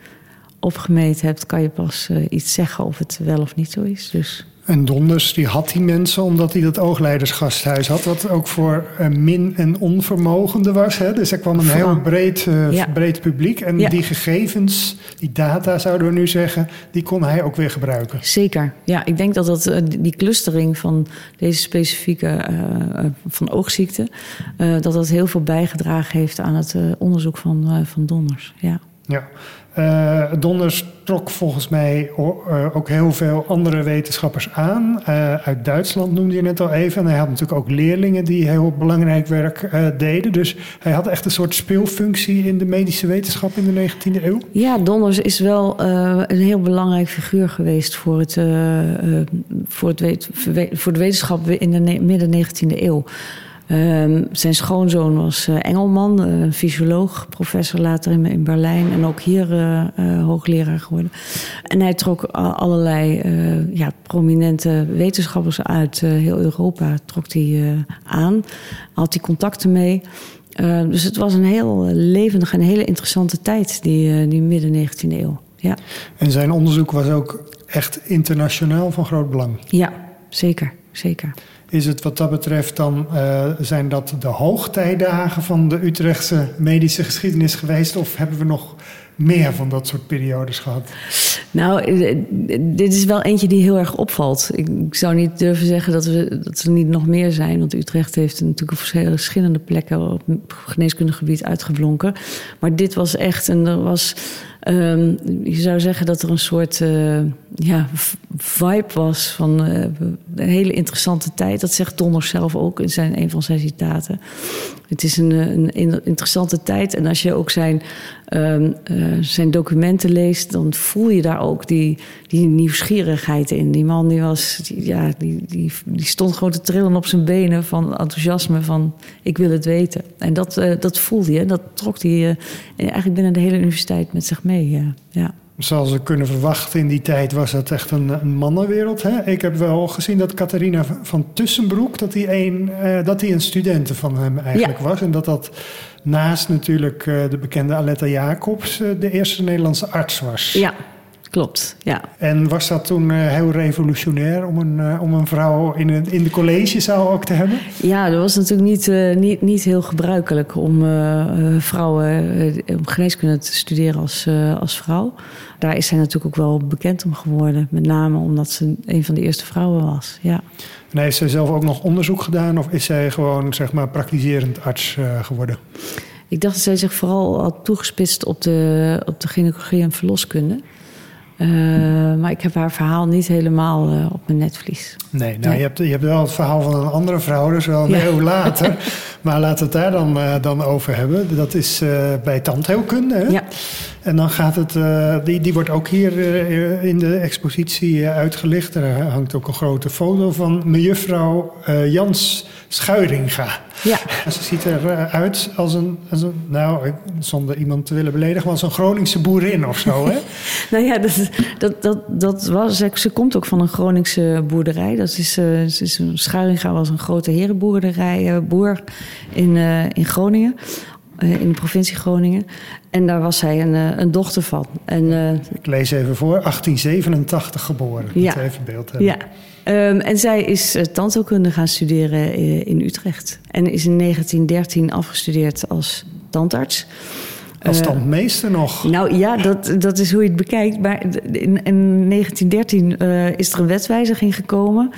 opgemeten hebt, kan je pas iets zeggen of het wel of niet zo is. Dus. En Donders die had die mensen omdat hij dat oogleidersgasthuis had, wat ook voor uh, min- en onvermogenden was. Hè? Dus er kwam een heel breed, uh, ja. breed publiek. En ja. die gegevens, die data zouden we nu zeggen, die kon hij ook weer gebruiken. Zeker. Ja, ik denk dat, dat uh, die clustering van deze specifieke van oogziekten, dat dat heel veel bijgedragen heeft aan het onderzoek van, van Donders. Ja. Ja, uh, Donders trok volgens mij uh, ook heel veel andere wetenschappers aan. Uh, uit Duitsland noemde je net al even. En hij had natuurlijk ook leerlingen die heel belangrijk werk deden. Dus hij had echt een soort speelfunctie in de medische wetenschap in de 19e eeuw. Ja, Donders is wel een heel belangrijk figuur geweest voor, het, voor, het voor de wetenschap in de midden 19e eeuw. Um, zijn schoonzoon was uh, Engelman, uh, fysioloog, professor later in, in Berlijn en ook hier uh, hoogleraar geworden. En hij trok allerlei ja, prominente wetenschappers uit heel Europa trok hij, aan, had hij contacten mee. Ehm, dus het was een heel levendige en hele interessante tijd, die, die midden 19e eeuw. Ja. En zijn onderzoek was ook echt internationaal van groot belang? Ja, zeker, zeker is het wat dat betreft dan, uh, zijn dat de hoogtijdagen van de Utrechtse medische geschiedenis geweest? Of hebben we nog meer van dat soort periodes gehad? Nou, eh, dit is wel eentje die heel erg opvalt. Ik zou niet durven zeggen dat, we, dat er niet nog meer zijn. Want Utrecht heeft natuurlijk verschillende plekken op geneeskundig gebied uitgeblonken. Maar dit was echt, en er was Um, je zou zeggen dat er een soort uh, ja, vibe was van uh, een hele interessante tijd. Dat zegt Donner zelf ook in zijn, een van zijn citaten. Het is een, een interessante tijd. En als je ook zijn, um, uh, zijn documenten leest, dan voel je daar ook die, die nieuwsgierigheid in. Die man die was, die, ja, die, die, die stond gewoon te trillen op zijn benen van enthousiasme van ik wil het weten. En dat, dat voelde je, dat trok hij eigenlijk binnen de hele universiteit met zich mee mee. ja. Zoals we kunnen verwachten in die tijd was het echt een, een mannenwereld. Hè? Ik heb wel gezien dat Catharina van Tussenbroek... dat hij een, uh, dat hij een studente van hem eigenlijk was. En dat dat naast natuurlijk uh, de bekende Aletta Jacobs... Uh, de eerste Nederlandse arts was. Ja, klopt. Ja. En was dat toen uh, heel revolutionair om een, uh, om een vrouw in, een, in de collegezaal ook te hebben? Ja, dat was natuurlijk niet, uh, niet, niet heel gebruikelijk om vrouwen om geneeskunde te studeren als, als vrouw. Daar is zij natuurlijk ook wel bekend om geworden. Met name omdat ze een van de eerste vrouwen was. Ja. En heeft zij zelf ook nog onderzoek gedaan of is zij gewoon zeg maar praktiserend arts geworden? Ik dacht dat zij zich vooral had toegespitst op de, op de gynaecologie en verloskunde. Uh, maar ik heb haar verhaal niet helemaal uh, op mijn netvlies. Nee, nou, nee. Je, hebt, je hebt wel het verhaal van een andere vrouw, dus wel een ja. eeuw later. [LAUGHS] maar laten we het daar dan, uh, dan over hebben. Dat is bij tandheelkunde. Hè? Ja. En dan gaat het, die, die wordt ook hier in de expositie uitgelicht. Er hangt ook een grote foto van mejuffrouw Jans Schuiringa. Ja. [LAUGHS] Ze ziet eruit als een, als een, nou, zonder iemand te willen beledigen, maar als een Groningse boerin of zo. Hè? [LAUGHS] nou ja, dat, dat, dat, dat was, ze komt ook van een Groningse boerderij. Dat is, uh, is een, Schuiringa was een grote herenboerderij, uh, boer in, uh, in Groningen. In de provincie Groningen. En daar was zij een, een dochter van. En, Ik lees even voor, 1887 geboren. Ja. even beeld hebben. Ja. Um, en zij is tandheelkunde gaan studeren in, Utrecht. En is in 1913 afgestudeerd als tandarts. Als tandmeester uh, nog? Nou ja, dat, dat is hoe je het bekijkt. Maar in, in 1913 uh, is er een wetswijziging gekomen.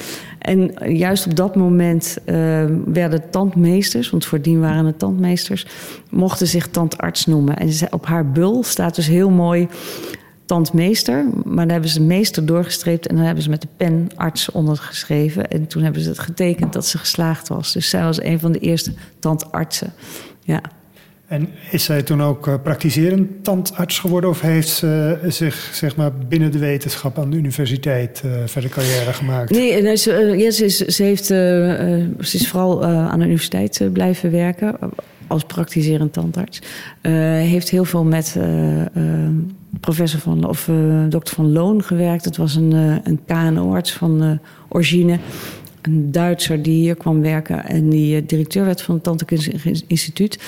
En juist op dat moment uh, werden tandmeesters, want voordien waren het tandmeesters, mochten zich tandarts noemen. En op haar bul staat dus heel mooi tandmeester. Maar daar hebben ze meester doorgestreept en dan hebben ze met de pen arts ondergeschreven. En toen hebben ze het getekend dat ze geslaagd was. Dus zij was een van de eerste tandartsen. Ja. En is zij toen ook uh, praktiserend tandarts geworden of heeft ze zich zeg maar, binnen de wetenschap aan de universiteit uh, verder carrière gemaakt? Nee, nee ze, is, ze, heeft, ze is vooral aan de universiteit blijven werken als praktiserend tandarts. heeft heel veel met professor van, of dokter van Loon gewerkt. Het was een, een KNO-arts van origine een Duitser die hier kwam werken en die eh, directeur werd van het Tandheelkundig Instituut.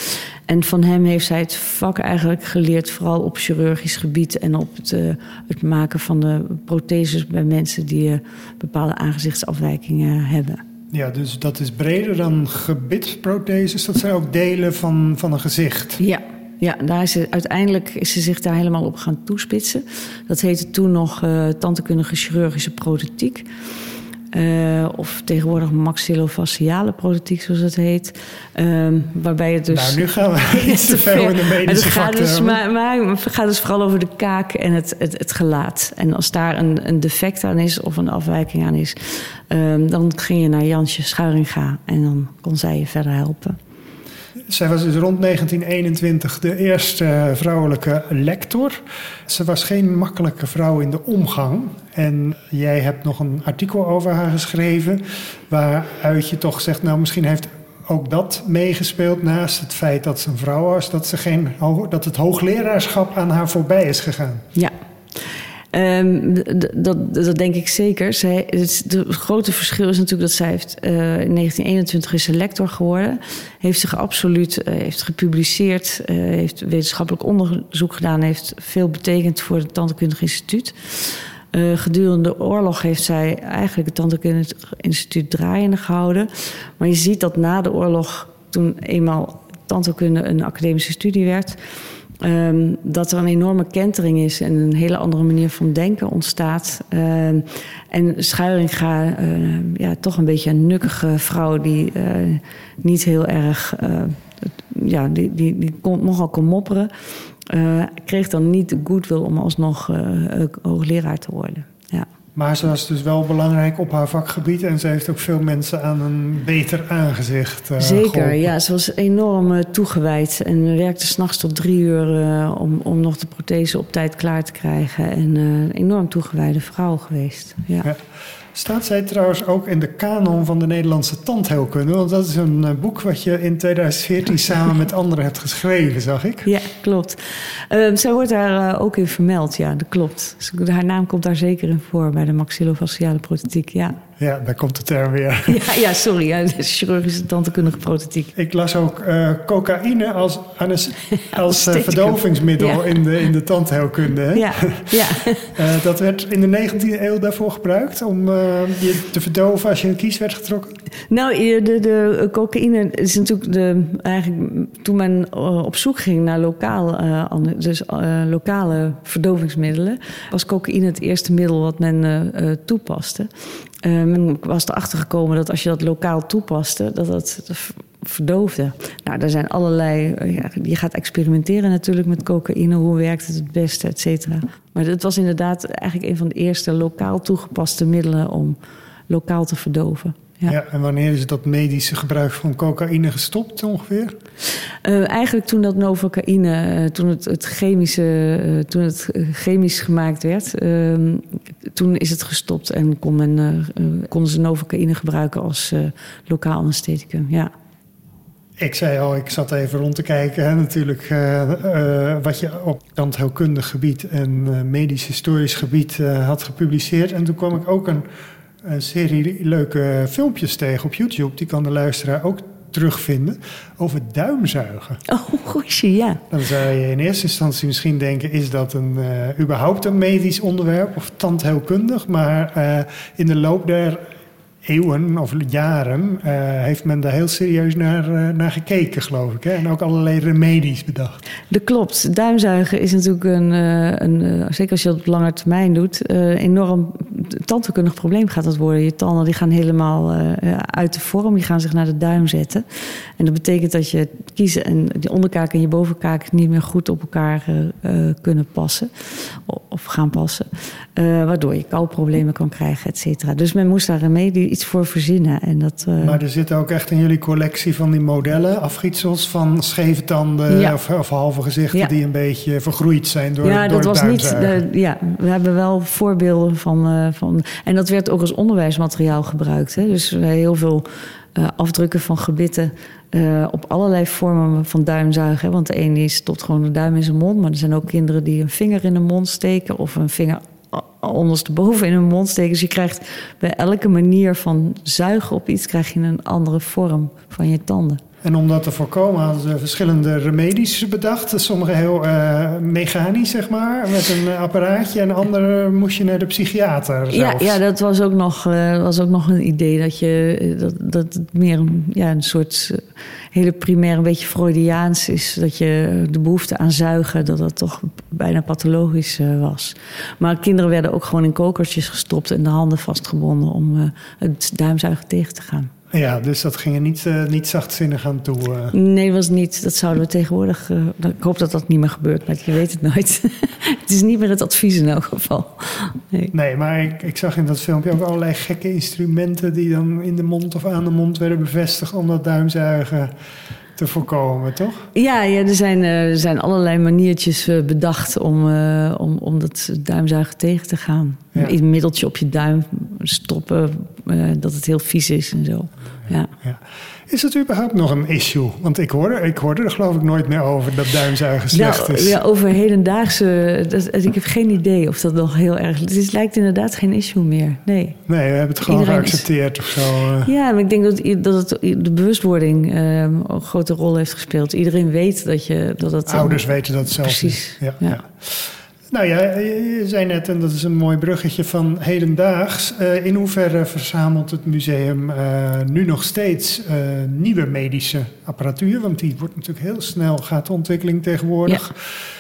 En van hem heeft zij het vak eigenlijk geleerd, vooral op chirurgisch gebied en op het, uh, het maken van de protheses bij mensen die uh, bepaalde aangezichtsafwijkingen hebben. Ja, dus dat is breder dan gebitsprotheses. Dat zijn ook delen van, van een gezicht. Ja, ja, daar is ze, uiteindelijk is ze zich daar helemaal op gaan toespitsen. Dat heette toen nog uh, tandheelkundige chirurgische prothetiek. Uh, of tegenwoordig maxillofaciale prothetiek, zoals het heet. Uh, waarbij het dus... Nou, nu gaan we [LAUGHS] iets te veel in de medische het gaat dus, maar, maar, het gaat dus vooral over de kaak en het, het, het gelaat. En als daar een, een defect aan is of een afwijking aan is... Uh, dan ging je naar Jansje Schuiringa en dan kon zij je verder helpen. Zij was dus rond 1921 de eerste vrouwelijke lector. Ze was geen makkelijke vrouw in de omgang. En jij hebt nog een artikel over haar geschreven. Waaruit je toch zegt, nou misschien heeft ook dat meegespeeld naast het feit dat ze een vrouw was, dat, ze geen, dat het hoogleraarschap aan haar voorbij is gegaan. Ja, Um, dat, dat denk ik zeker. Zij, het, grote verschil is natuurlijk dat zij heeft, uh, in 1921 is lector geworden. Heeft zich absoluut uh, heeft gepubliceerd, uh, heeft wetenschappelijk onderzoek gedaan, heeft veel betekend voor het Tandheelkundig Instituut. gedurende de oorlog heeft zij eigenlijk het Tandheelkundig Instituut draaiende gehouden. Maar je ziet dat na de oorlog, toen eenmaal tandheelkunde een academische studie werd Um, dat er een enorme kentering is en een hele andere manier van denken ontstaat. Um, en Schuiringa, uh, ja, toch een beetje een nukkige vrouw die uh, niet heel erg, uh, ja, die, die, die kon, nogal kon mopperen, kreeg dan niet de goodwill om alsnog hoogleraar te worden. Ja. Maar ze was dus wel belangrijk op haar vakgebied en ze heeft ook veel mensen aan een beter aangezicht. Uh, Zeker, ja. Ze was enorm uh, toegewijd en werkte s'nachts tot drie uur uh, om, om nog de prothese op tijd klaar te krijgen. En een enorm toegewijde vrouw geweest. ja. ja. Staat zij trouwens ook in de kanon van de Nederlandse tandheelkunde? Want dat is een eh, boek wat je in 2014 samen met anderen hebt geschreven, zag ik. Ja, klopt. Uh, zij wordt daar uh, ook in vermeld, ja, dat klopt. Dus haar naam komt daar zeker in voor bij de maxillofaciale prothetiek, ja. Ja, daar komt de term weer. [LAUGHS] Ja, ja sorry, ja, chirurgische tandheelkundige prothetiek. Ik las ook uh, cocaïne als, [LAUGHS] als uh, verdovingsmiddel in, de, in de tandheelkunde. Hè? Ja, ja. uh, [LAUGHS] dat werd in de 19e eeuw daarvoor gebruikt om je te verdoven als je een kies werd getrokken? Nou, de, de cocaïne is natuurlijk de, eigenlijk toen men op zoek ging naar lokaal, dus, lokale verdovingsmiddelen, was cocaïne het eerste middel wat men toepaste. Men was erachter gekomen dat als je dat lokaal toepaste, dat dat verdoofde. Nou, er zijn allerlei. Ja, je gaat experimenteren natuurlijk met cocaïne. Hoe werkt het het beste, et cetera. Maar het was inderdaad eigenlijk een van de eerste lokaal toegepaste middelen om lokaal te verdoven. Ja. ja. en wanneer is dat medische gebruik van cocaïne gestopt ongeveer? Uh, eigenlijk toen dat novocaïne, uh, toen het, het chemische, uh, toen het chemisch gemaakt werd, ehm, toen is het gestopt en kon men, konden ze novocaïne gebruiken als lokaal anestheticum. Ja. Ik zei al, ik zat even rond te kijken. Hè, natuurlijk, wat je op tandheelkundig gebied en medisch historisch gebied had gepubliceerd. En toen kwam ik ook een een serie leuke filmpjes tegen op YouTube. Die kan de luisteraar ook terugvinden over duimzuigen. Oh, goeie, ja. Dan zou je in eerste instantie misschien denken... is dat een, uh, überhaupt een medisch onderwerp of tandheelkundig? Maar uh, in de loop der eeuwen of jaren uh, heeft men daar heel serieus naar, uh, naar gekeken, geloof ik. Hè? En ook allerlei remedies bedacht. Dat klopt. Duimzuigen is natuurlijk een, uh, een zeker als je dat op lange termijn doet, enorm tandheelkundig probleem gaat dat worden. Je tanden die gaan helemaal uit de vorm, die gaan zich naar de duim zetten. En dat betekent dat je kiezen en die onderkaak en je bovenkaak niet meer goed op elkaar kunnen passen of gaan passen. waardoor je kouproblemen kan krijgen, et cetera. Dus men moest daar remedie iets voor verzinnen. En dat, uh... Maar er zit ook echt in jullie collectie van die modellen, afgietsels van scheve tanden ja. of, of, halve gezichten ja. die een beetje vergroeid zijn door, ja, door dat was niet. De, ja, we hebben wel voorbeelden van, uh, van. En dat werd ook als onderwijsmateriaal gebruikt. Hè? Dus heel veel uh, afdrukken van gebitten. Uh, op allerlei vormen van duimzuigen. Want de ene is tot gewoon de duim in zijn mond. Maar er zijn ook kinderen die een vinger in de mond steken. Of een vinger ondersteboven in hun mond steken. Dus je krijgt bij elke manier van zuigen op iets... krijg je een andere vorm van je tanden. En om dat te voorkomen hadden ze verschillende remedies bedacht. Sommige heel uh, mechanisch, zeg maar, met een apparaatje. En andere moest je naar de psychiater Ja, ja dat was ook, nog, uh, was ook nog een idee. Dat, je, dat, dat het meer een, ja, een soort hele primair, een beetje Freudiaans is. Dat je de behoefte aan zuigen, dat dat toch bijna pathologisch was. Maar kinderen werden ook gewoon in kokertjes gestopt en de handen vastgebonden om het duimzuigen tegen te gaan. Ja, dus dat ging er niet, uh, niet zachtzinnig aan toe. Uh. Nee, was niet. Dat zouden we tegenwoordig. Uh, ik hoop dat dat niet meer gebeurt, maar je weet het nooit. [LAUGHS] het is niet meer het advies in elk geval. Nee, nee maar ik, ik, zag in dat filmpje ook allerlei gekke instrumenten die dan in de mond of aan de mond werden bevestigd om dat duimzuigen te voorkomen, toch? Ja, ja er, zijn, er zijn allerlei maniertjes bedacht om, om, om dat duimzuigen tegen te gaan. Ja. Een middeltje op je duim stoppen, dat het heel vies is en zo. Ja. ja. Is het überhaupt nog een issue? Want ik hoorde, ik hoorde er geloof ik nooit meer over dat duimzuigen slecht nou, is. Ja, over hedendaagse... Dat, ik heb geen idee of dat nog heel erg... Het lijkt inderdaad geen issue meer, nee. Nee, we hebben het gewoon geaccepteerd of zo. Eh. Ja, maar ik denk dat, dat het, de bewustwording uh, een grote rol heeft gespeeld. Iedereen weet dat je... Dat het, Ouders weten dat zelf Precies, ja. ja. Nou ja, je zei net, en dat is een mooi bruggetje van hedendaags. Uh, in hoeverre verzamelt het museum uh, nu nog steeds uh, nieuwe medische apparatuur? Want die wordt natuurlijk heel snel, gaat de ontwikkeling tegenwoordig.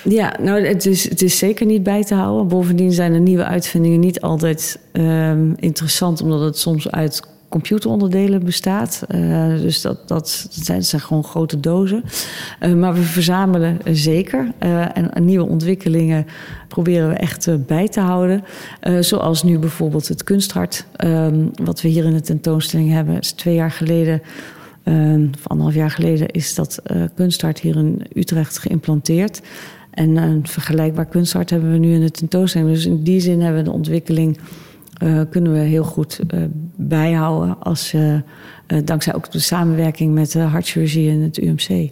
Ja, ja nou het is, het is zeker niet bij te houden. Bovendien zijn de nieuwe uitvindingen niet altijd ehm, interessant, omdat het soms uit computeronderdelen bestaat. Uh, dus dat, dat, zijn, gewoon grote dozen. Uh, maar we verzamelen zeker. Uh, en nieuwe ontwikkelingen proberen we echt bij te houden. zoals nu bijvoorbeeld het kunsthart. wat we hier in de tentoonstelling hebben. Is twee jaar geleden of anderhalf jaar geleden is dat kunsthart hier in Utrecht geïmplanteerd. En een vergelijkbaar kunsthart hebben we nu in de tentoonstelling. Dus in die zin hebben we de ontwikkeling uh, kunnen we heel goed uh, bijhouden. Als, uh, dankzij ook de samenwerking met de hartchirurgie en het UMC.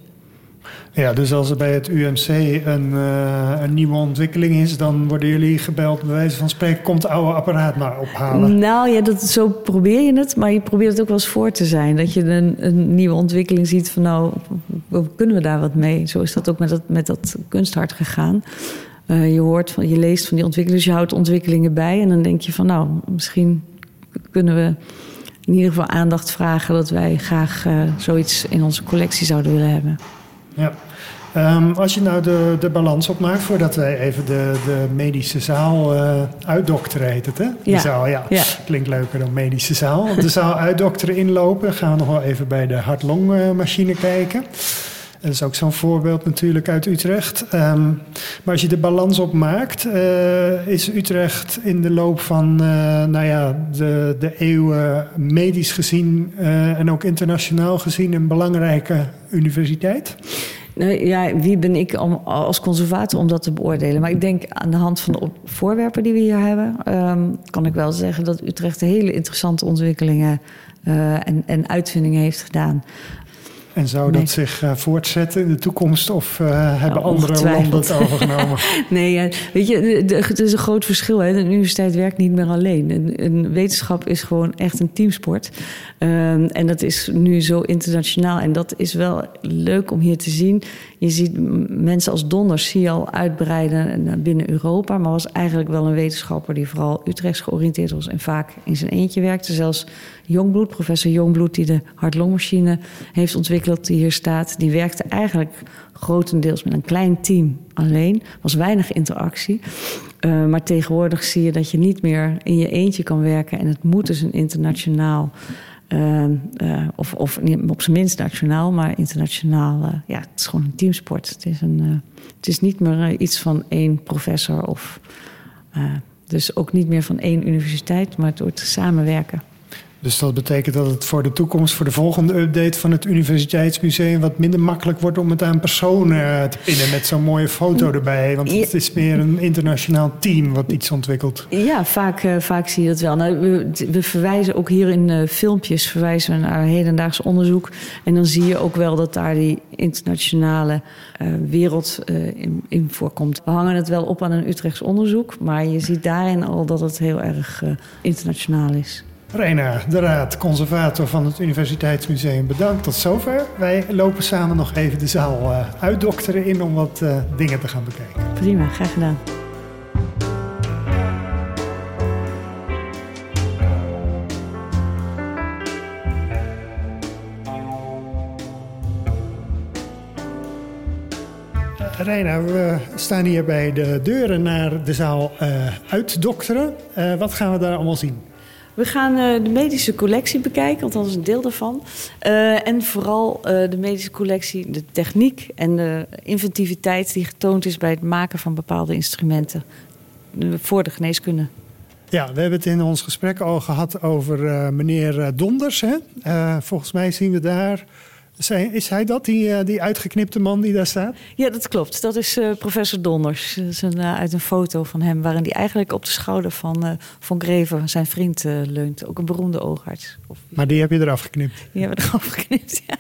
Ja, dus als er bij het UMC een, een, nieuwe ontwikkeling is, dan worden jullie gebeld, bij wijze van spreken, komt het oude apparaat maar ophalen. Nou ja, dat, zo probeer je het, maar je probeert het ook wel eens voor te zijn. Dat je een, een nieuwe ontwikkeling ziet van nou, kunnen we daar wat mee? Zo is dat ook met dat, met dat kunsthart gegaan. Uh, je hoort, van, je leest van die ontwikkelingen, dus je houdt ontwikkelingen bij. En dan denk je van, nou, misschien kunnen we in ieder geval aandacht vragen dat wij graag uh, zoiets in onze collectie zouden willen hebben. Ja. Um, als je nou de, de balans opmaakt, voordat wij even de, de medische zaal uh, uitdokteren, heet het hè? De ja. zaal, ja. ja. Klinkt leuker dan medische zaal. De zaal uitdokteren inlopen. Gaan we nog wel even bij de hart-longmachine kijken. Dat is ook zo'n voorbeeld natuurlijk uit Utrecht. Um, maar als je de balans opmaakt, uh, is Utrecht in de loop van uh, nou ja, de, de eeuwen medisch gezien uh, en ook internationaal gezien een belangrijke universiteit? Nou, ja, wie ben ik om, als conservator om dat te beoordelen? Maar ik denk aan de hand van de voorwerpen die we hier hebben, um, kan ik wel zeggen dat Utrecht hele interessante ontwikkelingen en, en uitvindingen heeft gedaan. En zou dat zich uh, voortzetten in de toekomst of uh, hebben nou, andere landen het overgenomen? [LAUGHS] nee, weet je, het is een groot verschil. Hè. De universiteit werkt niet meer alleen. Een, een wetenschap is gewoon echt een teamsport. Um, en dat is nu zo internationaal. En dat is wel leuk om hier te zien. Je ziet mensen als Donders zie je al uitbreiden binnen Europa. Maar was eigenlijk wel een wetenschapper die vooral Utrechts georiënteerd was. En vaak in zijn eentje werkte. Zelfs Jongbloed, professor Jongbloed, die de hartlongmachine heeft ontwikkeld, die hier staat. Die werkte eigenlijk grotendeels met een klein team alleen. was weinig interactie. Uh, maar tegenwoordig zie je dat je niet meer in je eentje kan werken. En het moet dus een internationaal uh, uh, of, of op zijn minst nationaal, maar internationaal. Ja, het is gewoon een teamsport. Het is, een, het is niet meer iets van één professor of. dus ook niet meer van één universiteit, maar het wordt samenwerken. Dus dat betekent dat het voor de toekomst, voor de volgende update van het Universiteitsmuseum, wat minder makkelijk wordt om het aan personen te pinnen met zo'n mooie foto erbij. Want het is meer een internationaal team wat iets ontwikkelt. Ja, vaak, uh, vaak zie je dat wel. Nou, we, we, verwijzen ook hier in uh, filmpjes verwijzen we naar hedendaags onderzoek. En dan zie je ook wel dat daar die internationale uh, wereld in, in, voorkomt. We hangen het wel op aan een Utrechts onderzoek, maar je ziet daarin al dat het heel erg internationaal is. Reina de Raad, conservator van het Universiteitsmuseum, bedankt tot zover. Wij lopen samen nog even de zaal uh, uitdokteren in om wat uh, dingen te gaan bekijken. Prima, graag gedaan. Reina, we staan hier bij de deuren naar de zaal uh, uitdokteren. Uh, wat gaan we daar allemaal zien? We gaan uh, de medische collectie bekijken, is een deel daarvan. Uh, en vooral uh, de medische collectie, de techniek en de inventiviteit die getoond is bij het maken van bepaalde instrumenten voor de geneeskunde. Ja, we hebben het in ons gesprek al gehad over meneer Donders. Hè? volgens mij zien we daar is hij dat, die, die uitgeknipte man die daar staat? Ja, dat klopt. Dat is uh, professor Donners. Dat is een, uh, uit een foto van hem... waarin hij eigenlijk op de schouder van uh, Von Greven, zijn vriend, leunt. Ook een beroemde oogarts. Of... Maar die heb je eraf geknipt? Die hebben we eraf geknipt, [LAUGHS] ja.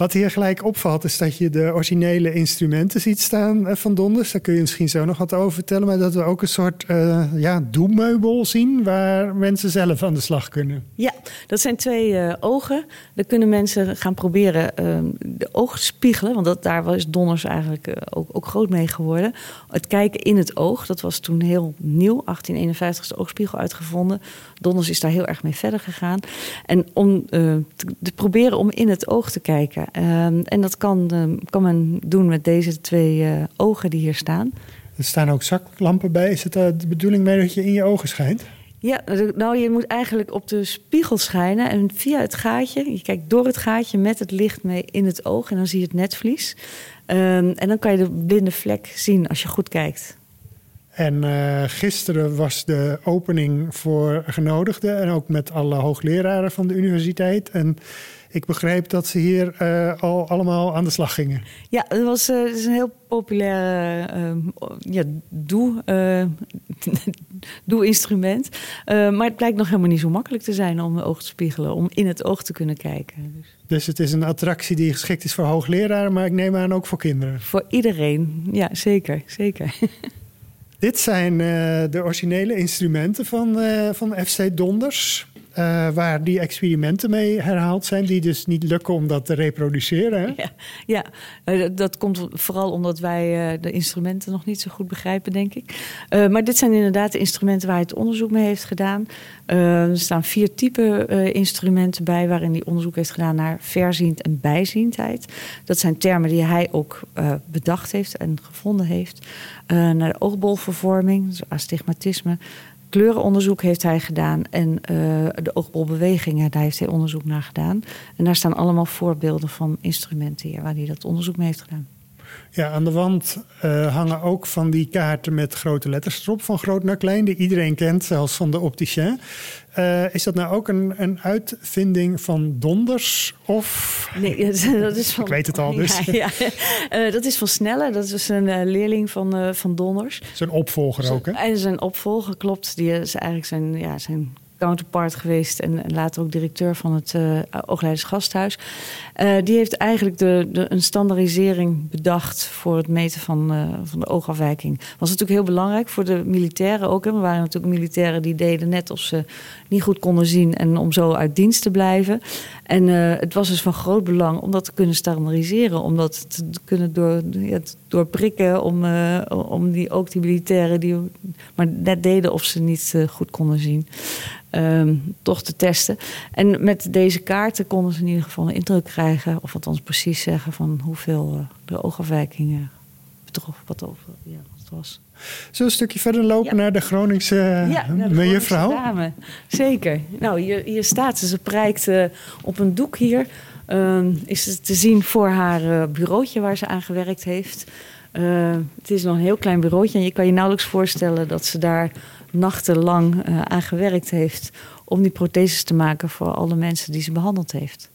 Wat hier gelijk opvalt is dat je de originele instrumenten ziet staan eh, van Donders. Daar kun je misschien zo nog wat over vertellen. Maar dat we ook een soort uh, ja, doemmeubel zien waar mensen zelf aan de slag kunnen. Ja, dat zijn twee uh, ogen. Daar kunnen mensen gaan proberen uh, de oog te spiegelen. Want dat, daar was Donders eigenlijk ook, ook, groot mee geworden. Het kijken in het oog, dat was toen heel nieuw. 1851 is de oogspiegel uitgevonden. Donders is daar heel erg mee verder gegaan. En om te proberen om in het oog te kijken. Um, en dat kan, uh, kan men doen met deze twee uh, ogen die hier staan. Er staan ook zaklampen bij. Is het uh, de bedoeling mee dat je in je ogen schijnt? Ja, nou je moet eigenlijk op de spiegel schijnen en via het gaatje, je kijkt door het gaatje met het licht mee in het oog en dan zie je het netvlies. Um, en dan kan je de blinde vlek zien als je goed kijkt. En uh, gisteren was de opening voor genodigden en ook met alle hoogleraren van de universiteit. En ik begreep dat ze hier uh, al allemaal aan de slag gingen. Ja, het, was, het is een heel populair uh, ja, doe-instrument. Doe [LAUGHS] maar het blijkt nog helemaal niet zo makkelijk te zijn om oog te spiegelen, om in het oog te kunnen kijken. Dus. dus het is een attractie die geschikt is voor hoogleraren, maar ik neem aan ook voor kinderen. Voor iedereen, ja, zeker. zeker. [LAUGHS] Dit zijn de originele instrumenten van, van FC Donders. Uh, waar die experimenten mee herhaald zijn, die dus niet lukken om dat te reproduceren. Hè? Ja, ja. Uh, dat komt vooral omdat wij uh, de instrumenten nog niet zo goed begrijpen, denk ik. maar dit zijn inderdaad de instrumenten waar hij het onderzoek mee heeft gedaan. er staan vier typen instrumenten bij waarin hij onderzoek heeft gedaan naar verziend en bijziendheid. Dat zijn termen die hij ook bedacht heeft en gevonden heeft. naar oogbolvervorming, astigmatisme kleurenonderzoek heeft hij gedaan en uh, de oogbolbewegingen, daar heeft hij onderzoek naar gedaan. En daar staan allemaal voorbeelden van instrumenten hier waar hij dat onderzoek mee heeft gedaan. Ja, aan de wand uh, hangen ook van die kaarten met grote letters erop, van groot naar klein, die iedereen kent, zelfs van de opticien. Uh, is dat nou ook een, een uitvinding van Donders? Of... Nee, [LAUGHS] dat is van... [LAUGHS] Ik weet het al dus. Ja, ja. Uh, dat is van Snelle, dat is een uh, leerling van, van Donders. Zijn opvolger ook, hè? En zijn opvolger, klopt. Die is eigenlijk zijn, ja, zijn counterpart geweest en, later ook directeur van het uh, Oogleiders Gasthuis. Uh, die heeft eigenlijk de, een standaardisering bedacht voor het meten van, uh, van de oogafwijking. Was natuurlijk heel belangrijk voor de militairen ook. Hè. Er waren natuurlijk militairen die deden net of ze niet goed konden zien en om zo uit dienst te blijven. En het was dus van groot belang om dat te kunnen standaardiseren, om dat te kunnen door, doorprikken, om, om die, ook die militairen die maar net deden of ze niet goed konden zien um, toch te testen. En met deze kaarten konden ze in ieder geval een indruk krijgen, of althans precies zeggen van hoeveel uh, de oogafwijkingen betrof, wat, over, ja, wat het was. Zullen we een stukje verder lopen ja. naar de Groningse ja, mejuffrouw? Dame. Zeker. Nou, hier, hier staat ze. Ze prijkt op een doek hier. Uh, is te zien voor haar uh, bureautje waar ze aan gewerkt heeft. Uh, het is nog een heel klein bureautje en je kan je nauwelijks voorstellen dat ze daar nachtenlang uh, aan gewerkt heeft om die protheses te maken voor alle mensen die ze behandeld heeft.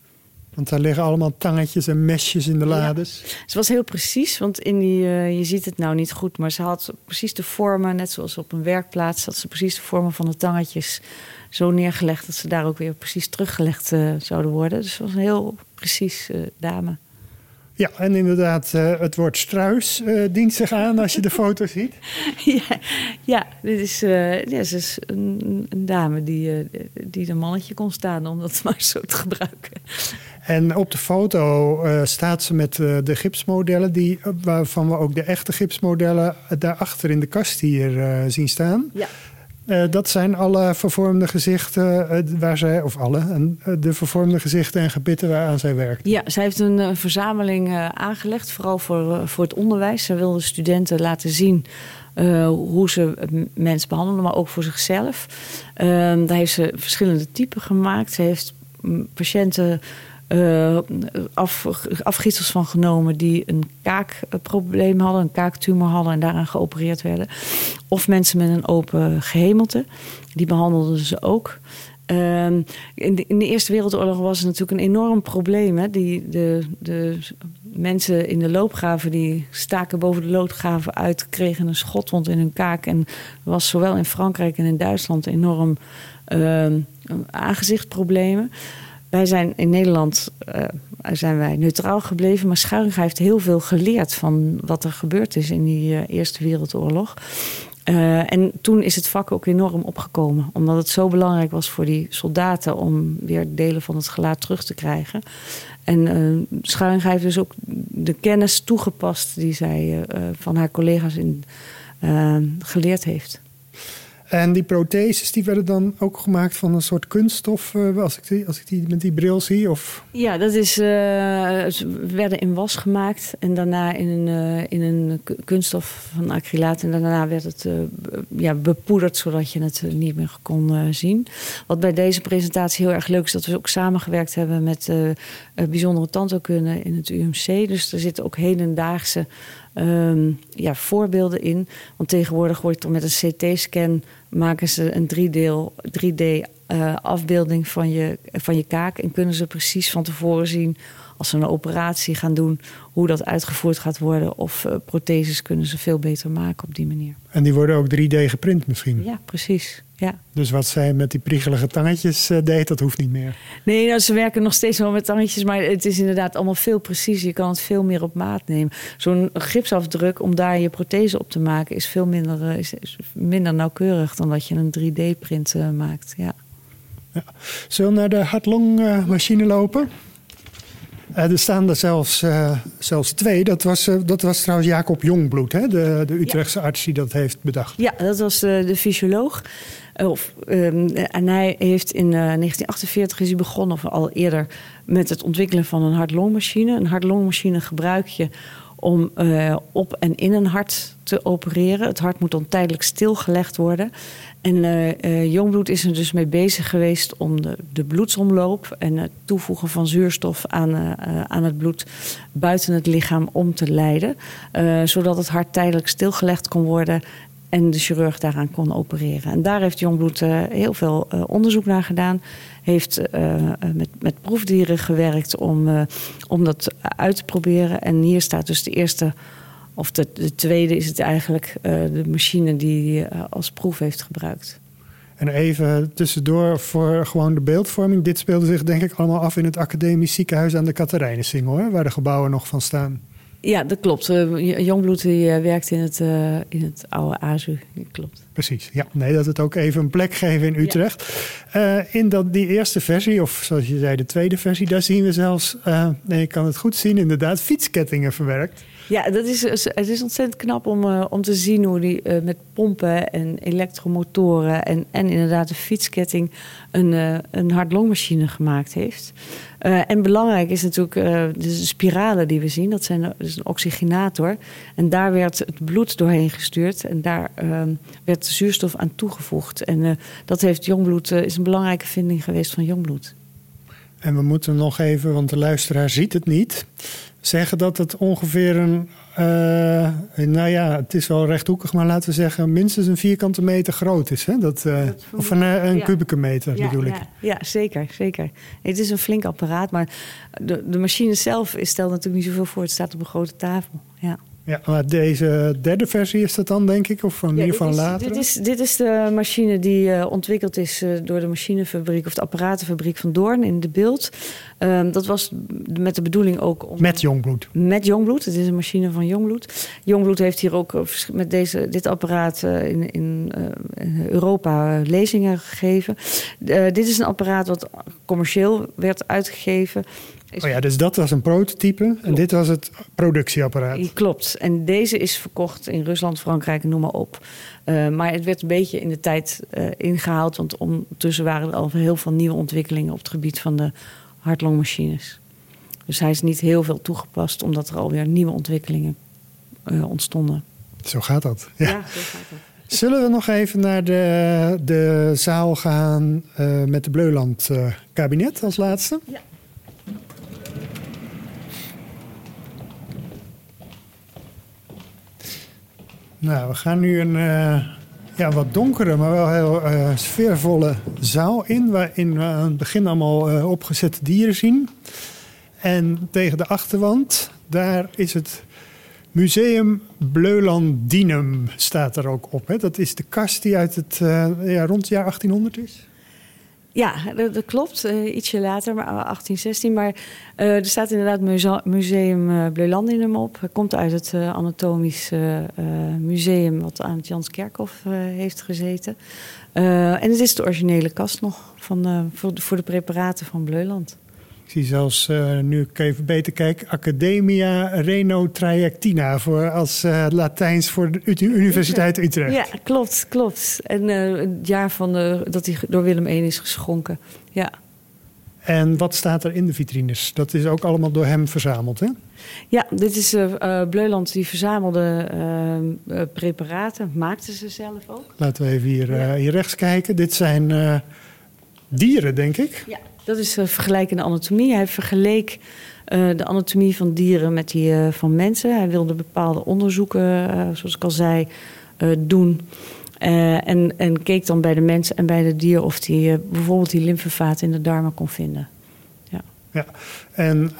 Want daar liggen allemaal tangetjes en mesjes in de lades. Ja. Ze was heel precies, want in die, uh, je ziet het nou niet goed, maar ze had precies de vormen, net zoals op een werkplaats, had ze precies de vormen van de tangetjes zo neergelegd dat ze daar ook weer precies teruggelegd uh, zouden worden. Dus ze was een heel precies uh, dame. Ja, en inderdaad, uh, het woord struis uh, dient zich aan als je de foto [LAUGHS] ziet. Ja, ja dit is, uh, ja, ze is een, een, dame die, die een mannetje kon staan, om dat [LAUGHS] maar zo te gebruiken. En op de foto staat ze met de gipsmodellen, die, waarvan we ook de echte gipsmodellen daarachter in de kast hier zien staan. Ja. Uh, dat zijn alle vervormde gezichten uh, waar zij, of alle, uh, de vervormde gezichten en gebitten waaraan zij werkt. Ja, zij heeft een verzameling aangelegd, vooral voor, voor het onderwijs. Zij wil de studenten laten zien hoe ze mensen behandelen, maar ook voor zichzelf. Ehm, daar heeft ze verschillende typen gemaakt. Ze heeft patiënten uh, af, afgietsels van genomen die een kaakprobleem hadden, een kaaktumor hadden en daaraan geopereerd werden. Of mensen met een open gehemelte, die behandelden ze ook. Uh, in, de, Eerste Wereldoorlog was het natuurlijk een enorm probleem. Hè? Die, de, de mensen in de loopgraven die staken boven de loopgraven uit, kregen een schotwond in hun kaak. En was zowel in Frankrijk en in Duitsland enorm uh, aangezichtproblemen. Wij zijn in Nederland uh, zijn wij neutraal gebleven, maar Schuiringa heeft heel veel geleerd van wat er gebeurd is in die uh, Eerste Wereldoorlog. Uh, en toen is het vak ook enorm opgekomen, omdat het zo belangrijk was voor die soldaten om weer delen van het gelaat terug te krijgen. En uh, heeft dus ook de kennis toegepast die zij van haar collega's in, geleerd heeft. En die protheses die werden dan ook gemaakt van een soort kunststof, uh, als, ik die, als ik die met die bril zie? Of? Ja, dat is, uh, ze werden in was gemaakt en daarna in een, uh, in een kunststof van acrylaat. En daarna werd het ja, bepoederd zodat je het niet meer kon zien. Wat bij deze presentatie heel erg leuk is, dat we ook samengewerkt hebben met bijzondere tandheelkunde in het UMC. Dus er zitten ook hedendaagse um, ja, voorbeelden in. Want tegenwoordig wordt er met een CT-scan maken ze een 3D, 3D uh, afbeelding van je, van je kaak. En kunnen ze precies van tevoren zien als ze een operatie gaan doen, hoe dat uitgevoerd gaat worden. Of uh, protheses kunnen ze veel beter maken op die manier. En die worden ook 3D geprint misschien? Ja, precies. Ja. Dus wat zij met die priegelige tangetjes uh, deed, dat hoeft niet meer? Nee, nou, ze werken nog steeds wel met tangetjes, maar het is inderdaad allemaal veel preciezer. Je kan het veel meer op maat nemen. Zo'n gipsafdruk om daar je prothese op te maken is veel minder, is, is minder nauwkeurig dan dat je een 3D-print uh, maakt. Ja. Ja. Zullen we naar de hartlongmachine lopen? Uh, er staan er zelfs, uh, zelfs twee. Dat was, uh, dat was trouwens Jacob Jongbloed, hè? De, de Utrechtse ja. arts die dat heeft bedacht. Ja, dat was de fysioloog. Of, um, en hij heeft in 1948 is hij begonnen, of al eerder, met het ontwikkelen van een hartlongmachine. Een hartlongmachine gebruik je om uh, op en in een hart te opereren. Het hart moet dan tijdelijk stilgelegd worden. En uh, Jongbloed is er dus mee bezig geweest om de, de bloedsomloop en het toevoegen van zuurstof aan, aan het bloed buiten het lichaam om te leiden. zodat het hart tijdelijk stilgelegd kon worden en de chirurg daaraan kon opereren. En daar heeft Jongbloed heel veel onderzoek naar gedaan heeft uh, met, met proefdieren gewerkt om, om dat uit te proberen. En hier staat dus de eerste, of de, de tweede is het eigenlijk, de machine die hij als proef heeft gebruikt. En even tussendoor voor gewoon de beeldvorming. Dit speelde zich denk ik allemaal af in het academisch ziekenhuis aan de Katerijnensingel, hoor, waar de gebouwen nog van staan. Ja, dat klopt. Uh, Jongbloed die, uh, werkt in het, uh, in het oude AZU. Klopt. Precies, ja. Nee, dat het ook even een plek geven in Utrecht. Ja. in dat, die eerste versie, of zoals je zei, de tweede versie, daar zien we zelfs, nee, ik kan het goed zien, inderdaad, fietskettingen verwerkt. Ja, dat is, het is ontzettend knap om, uh, om te zien hoe die uh, met pompen en elektromotoren en, en inderdaad de fietsketting een, uh, een hartlongmachine gemaakt heeft. en belangrijk is natuurlijk de spiralen die we zien. Dat, zijn, dat is een oxygenator. En daar werd het bloed doorheen gestuurd en daar ehm, werd zuurstof aan toegevoegd. En dat heeft Jongbloed, is een belangrijke vinding geweest van Jongbloed. En we moeten nog even, want de luisteraar ziet het niet zeggen dat het ongeveer een. Uh, nou ja, het is wel rechthoekig, maar laten we zeggen minstens een vierkante meter groot is. Hè? Dat, uh, dat of een, eh, een ja. kubieke meter ja, bedoel ik. Ja, ja, zeker, zeker. Het is een flink apparaat, maar de, de machine zelf stelt natuurlijk niet zoveel voor. Het staat op een grote tafel. Ja. Ja, maar deze derde versie is dat dan, denk ik? Of in ieder geval later? Dit is, dit is de machine die uh, ontwikkeld is uh, door de machinefabriek... of de apparatenfabriek van Doorn in de beeld. Um, dat was met de bedoeling ook... Om, met Jongbloed? Met Jongbloed. Het is een machine van Jongbloed. Jongbloed heeft hier ook met deze, dit apparaat in, in Europa lezingen gegeven. dit is een apparaat wat commercieel werd uitgegeven... Oh ja, dus dat was een prototype en dit was het productieapparaat. Klopt. En deze is verkocht in Rusland, Frankrijk, noem maar op. Uh, maar het werd een beetje in de tijd uh, ingehaald, want ondertussen waren er al heel veel nieuwe ontwikkelingen op het gebied van de hartlongmachines. Dus hij is niet heel veel toegepast, omdat er alweer nieuwe ontwikkelingen uh, ontstonden. Zo gaat dat. Ja, ja zo gaat dat. [LAUGHS] Zullen we nog even naar de, de zaal gaan met de Bleuland kabinet als laatste? Ja. Nou, we gaan nu een uh, ja, wat donkere, maar wel heel uh, sfeervolle zaal in. Waarin we aan het begin allemaal uh, opgezette dieren zien. En tegen de achterwand, daar is het Museum Bleulandinum, staat er ook op. Hè? Dat is de kast die uit het, ja, rond het jaar 1800 is. Ja, dat, klopt. Uh, ietsje later, maar 1816. Maar uh, er staat inderdaad Museum uh, Bleulandinum op. Hij komt uit het Anatomisch Museum... wat aan het Janskerkhof heeft gezeten. en het is de originele kast nog van, voor de preparaten van Bleuland. Ik zie zelfs, uh, nu ik even beter kijk, Academia Reno Trajectina voor als uh, Latijns voor de Universiteit Utrecht. Ja, klopt, klopt. En uh, het jaar van de, dat hij door Willem I is geschonken. Ja. En wat staat er in de vitrines? Dat is ook allemaal door hem verzameld, hè? Ja, dit is uh, Bleuland die verzamelde uh, preparaten. Maakte ze zelf ook. Laten we even hier, ja. hier rechts kijken. Dit zijn dieren, denk ik. Ja. Dat is uh, vergelijkende anatomie. Hij vergeleek uh, de anatomie van dieren met die uh, van mensen. Hij wilde bepaalde onderzoeken, zoals ik al zei, doen. en, en keek dan bij de mens en bij de dier of hij bijvoorbeeld die lymfevaten in de darmen kon vinden. Ja, ja. en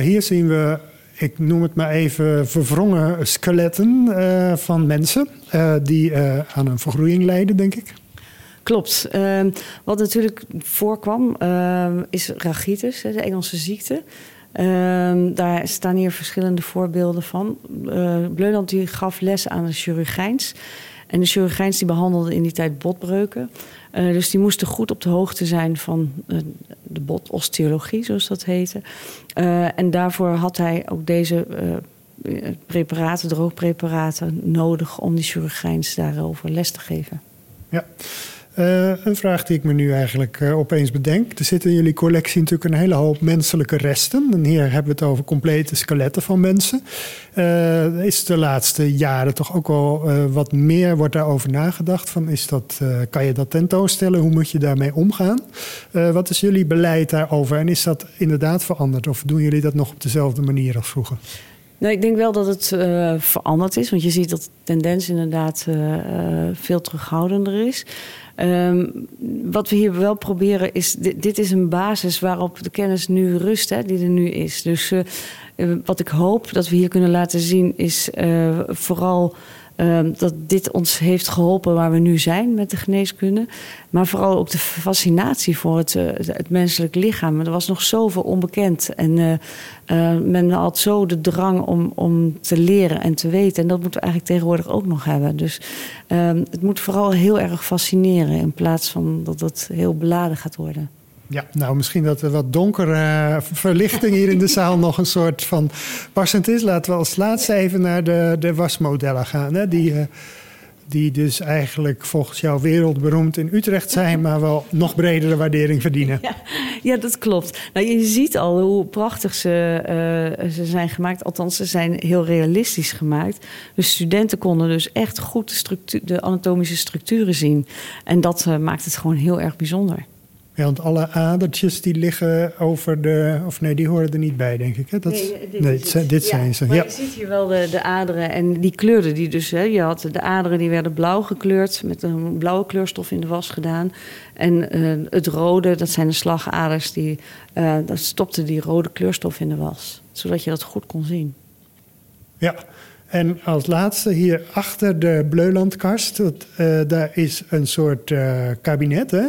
hier zien we ik noem het maar even, verwrongen skeletten uh, van mensen uh, die uh, aan een vergroeiing lijden, denk ik. Klopt. Uh, wat natuurlijk voorkwam uh, is rachitis, de Engelse ziekte. Uh, daar staan hier verschillende voorbeelden van. Uh, Bleuland die gaf les aan de chirurgijns. En de chirurgijns die behandelden in die tijd botbreuken. Uh, dus die moesten goed op de hoogte zijn van uh, de botosteologie, zoals dat heette. En daarvoor had hij ook deze preparaten, droogpreparaten, nodig om die chirurgijns daarover les te geven. Ja. Uh, een vraag die ik me nu eigenlijk uh, opeens bedenk. Er zitten in jullie collectie natuurlijk een hele hoop menselijke resten. En hier hebben we het over complete skeletten van mensen. Uh, is de laatste jaren toch ook wel wat meer wordt daarover nagedacht? Van is dat, kan je dat tentoonstellen? Hoe moet je daarmee omgaan? wat is jullie beleid daarover? En is dat inderdaad veranderd? Of doen jullie dat nog op dezelfde manier als vroeger? Nou, ik denk wel dat het uh, veranderd is. Want je ziet dat de tendens inderdaad uh, veel terughoudender is. Um, wat we hier wel proberen is, dit, dit, is een basis waarop de kennis nu rust, hè, die er nu is. Dus wat ik hoop dat we hier kunnen laten zien is vooral uh, dat dit ons heeft geholpen waar we nu zijn met de geneeskunde. Maar vooral ook de fascinatie voor het, uh, het menselijk lichaam. Er was nog zoveel onbekend. En uh, men had zo de drang om, om te leren en te weten. En dat moeten we eigenlijk tegenwoordig ook nog hebben. Dus ehm, het moet vooral heel erg fascineren. In plaats van dat het heel beladen gaat worden. Ja, nou misschien dat er wat donkere verlichting hier in de zaal [LAUGHS] nog een soort van passend is. Laten we als laatste even naar de, de wasmodellen gaan. Hè? Die, uh, die dus eigenlijk volgens jou wereldberoemd in Utrecht zijn, maar wel nog bredere waardering verdienen. Ja, dat klopt. Nou, je ziet al hoe prachtig ze, uh, ze zijn gemaakt. Althans, ze zijn heel realistisch gemaakt. Dus studenten konden dus echt goed de, de anatomische structuren zien. En dat maakt het gewoon heel erg bijzonder. Ja, want alle adertjes die liggen over de. Of nee, die horen er niet bij, denk ik. Hè? Dat, nee, dit, nee, dit, dit zijn ja, ze. Maar ja. je ziet hier wel de, de aderen en die kleurden die dus. Hè, je had de aderen die werden blauw gekleurd, met een blauwe kleurstof in de was gedaan. En uh, het rode, dat zijn de slagaders, die, uh, dat stopte die rode kleurstof in de was. Zodat je dat goed kon zien. Ja, En als laatste hier achter de Bleulandkast, dat, eh, daar is een soort kabinet. Hè?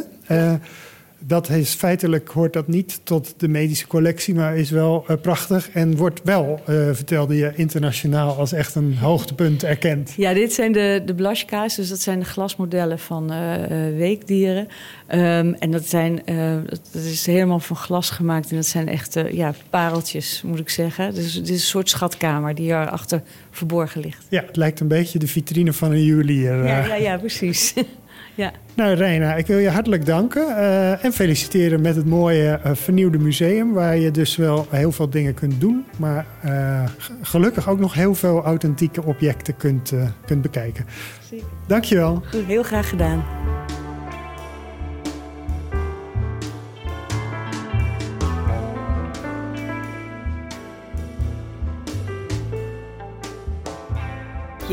Dat is feitelijk hoort dat niet tot de medische collectie, maar is wel uh, prachtig en wordt wel, uh, vertelde je, internationaal als echt een hoogtepunt erkend. Ja, dit zijn de, de dus dat zijn de glasmodellen van uh, weekdieren. Um, en dat, zijn, dat is helemaal van glas gemaakt en dat zijn echt ja, pareltjes, moet ik zeggen. Dus het is een soort schatkamer die erachter verborgen ligt. Ja, het lijkt een beetje de vitrine van een juwelier. Ja, ja, ja precies. [LAUGHS] Ja. Nou, Reina, ik wil je hartelijk danken uh, en feliciteren met het mooie uh, vernieuwde museum, waar je dus wel heel veel dingen kunt doen, maar uh, gelukkig ook nog heel veel authentieke objecten kunt, kunt bekijken. Zeker. Dankjewel. Goed, heel graag gedaan.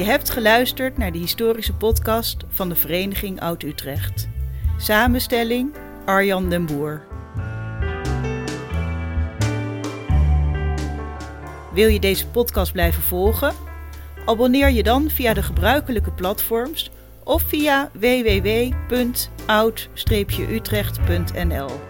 Je hebt geluisterd naar de historische podcast van de Vereniging Oud-Utrecht. Samenstelling Arjan den Boer. Wil je deze podcast blijven volgen? Abonneer je dan via de gebruikelijke platforms of via www.oud-utrecht.nl.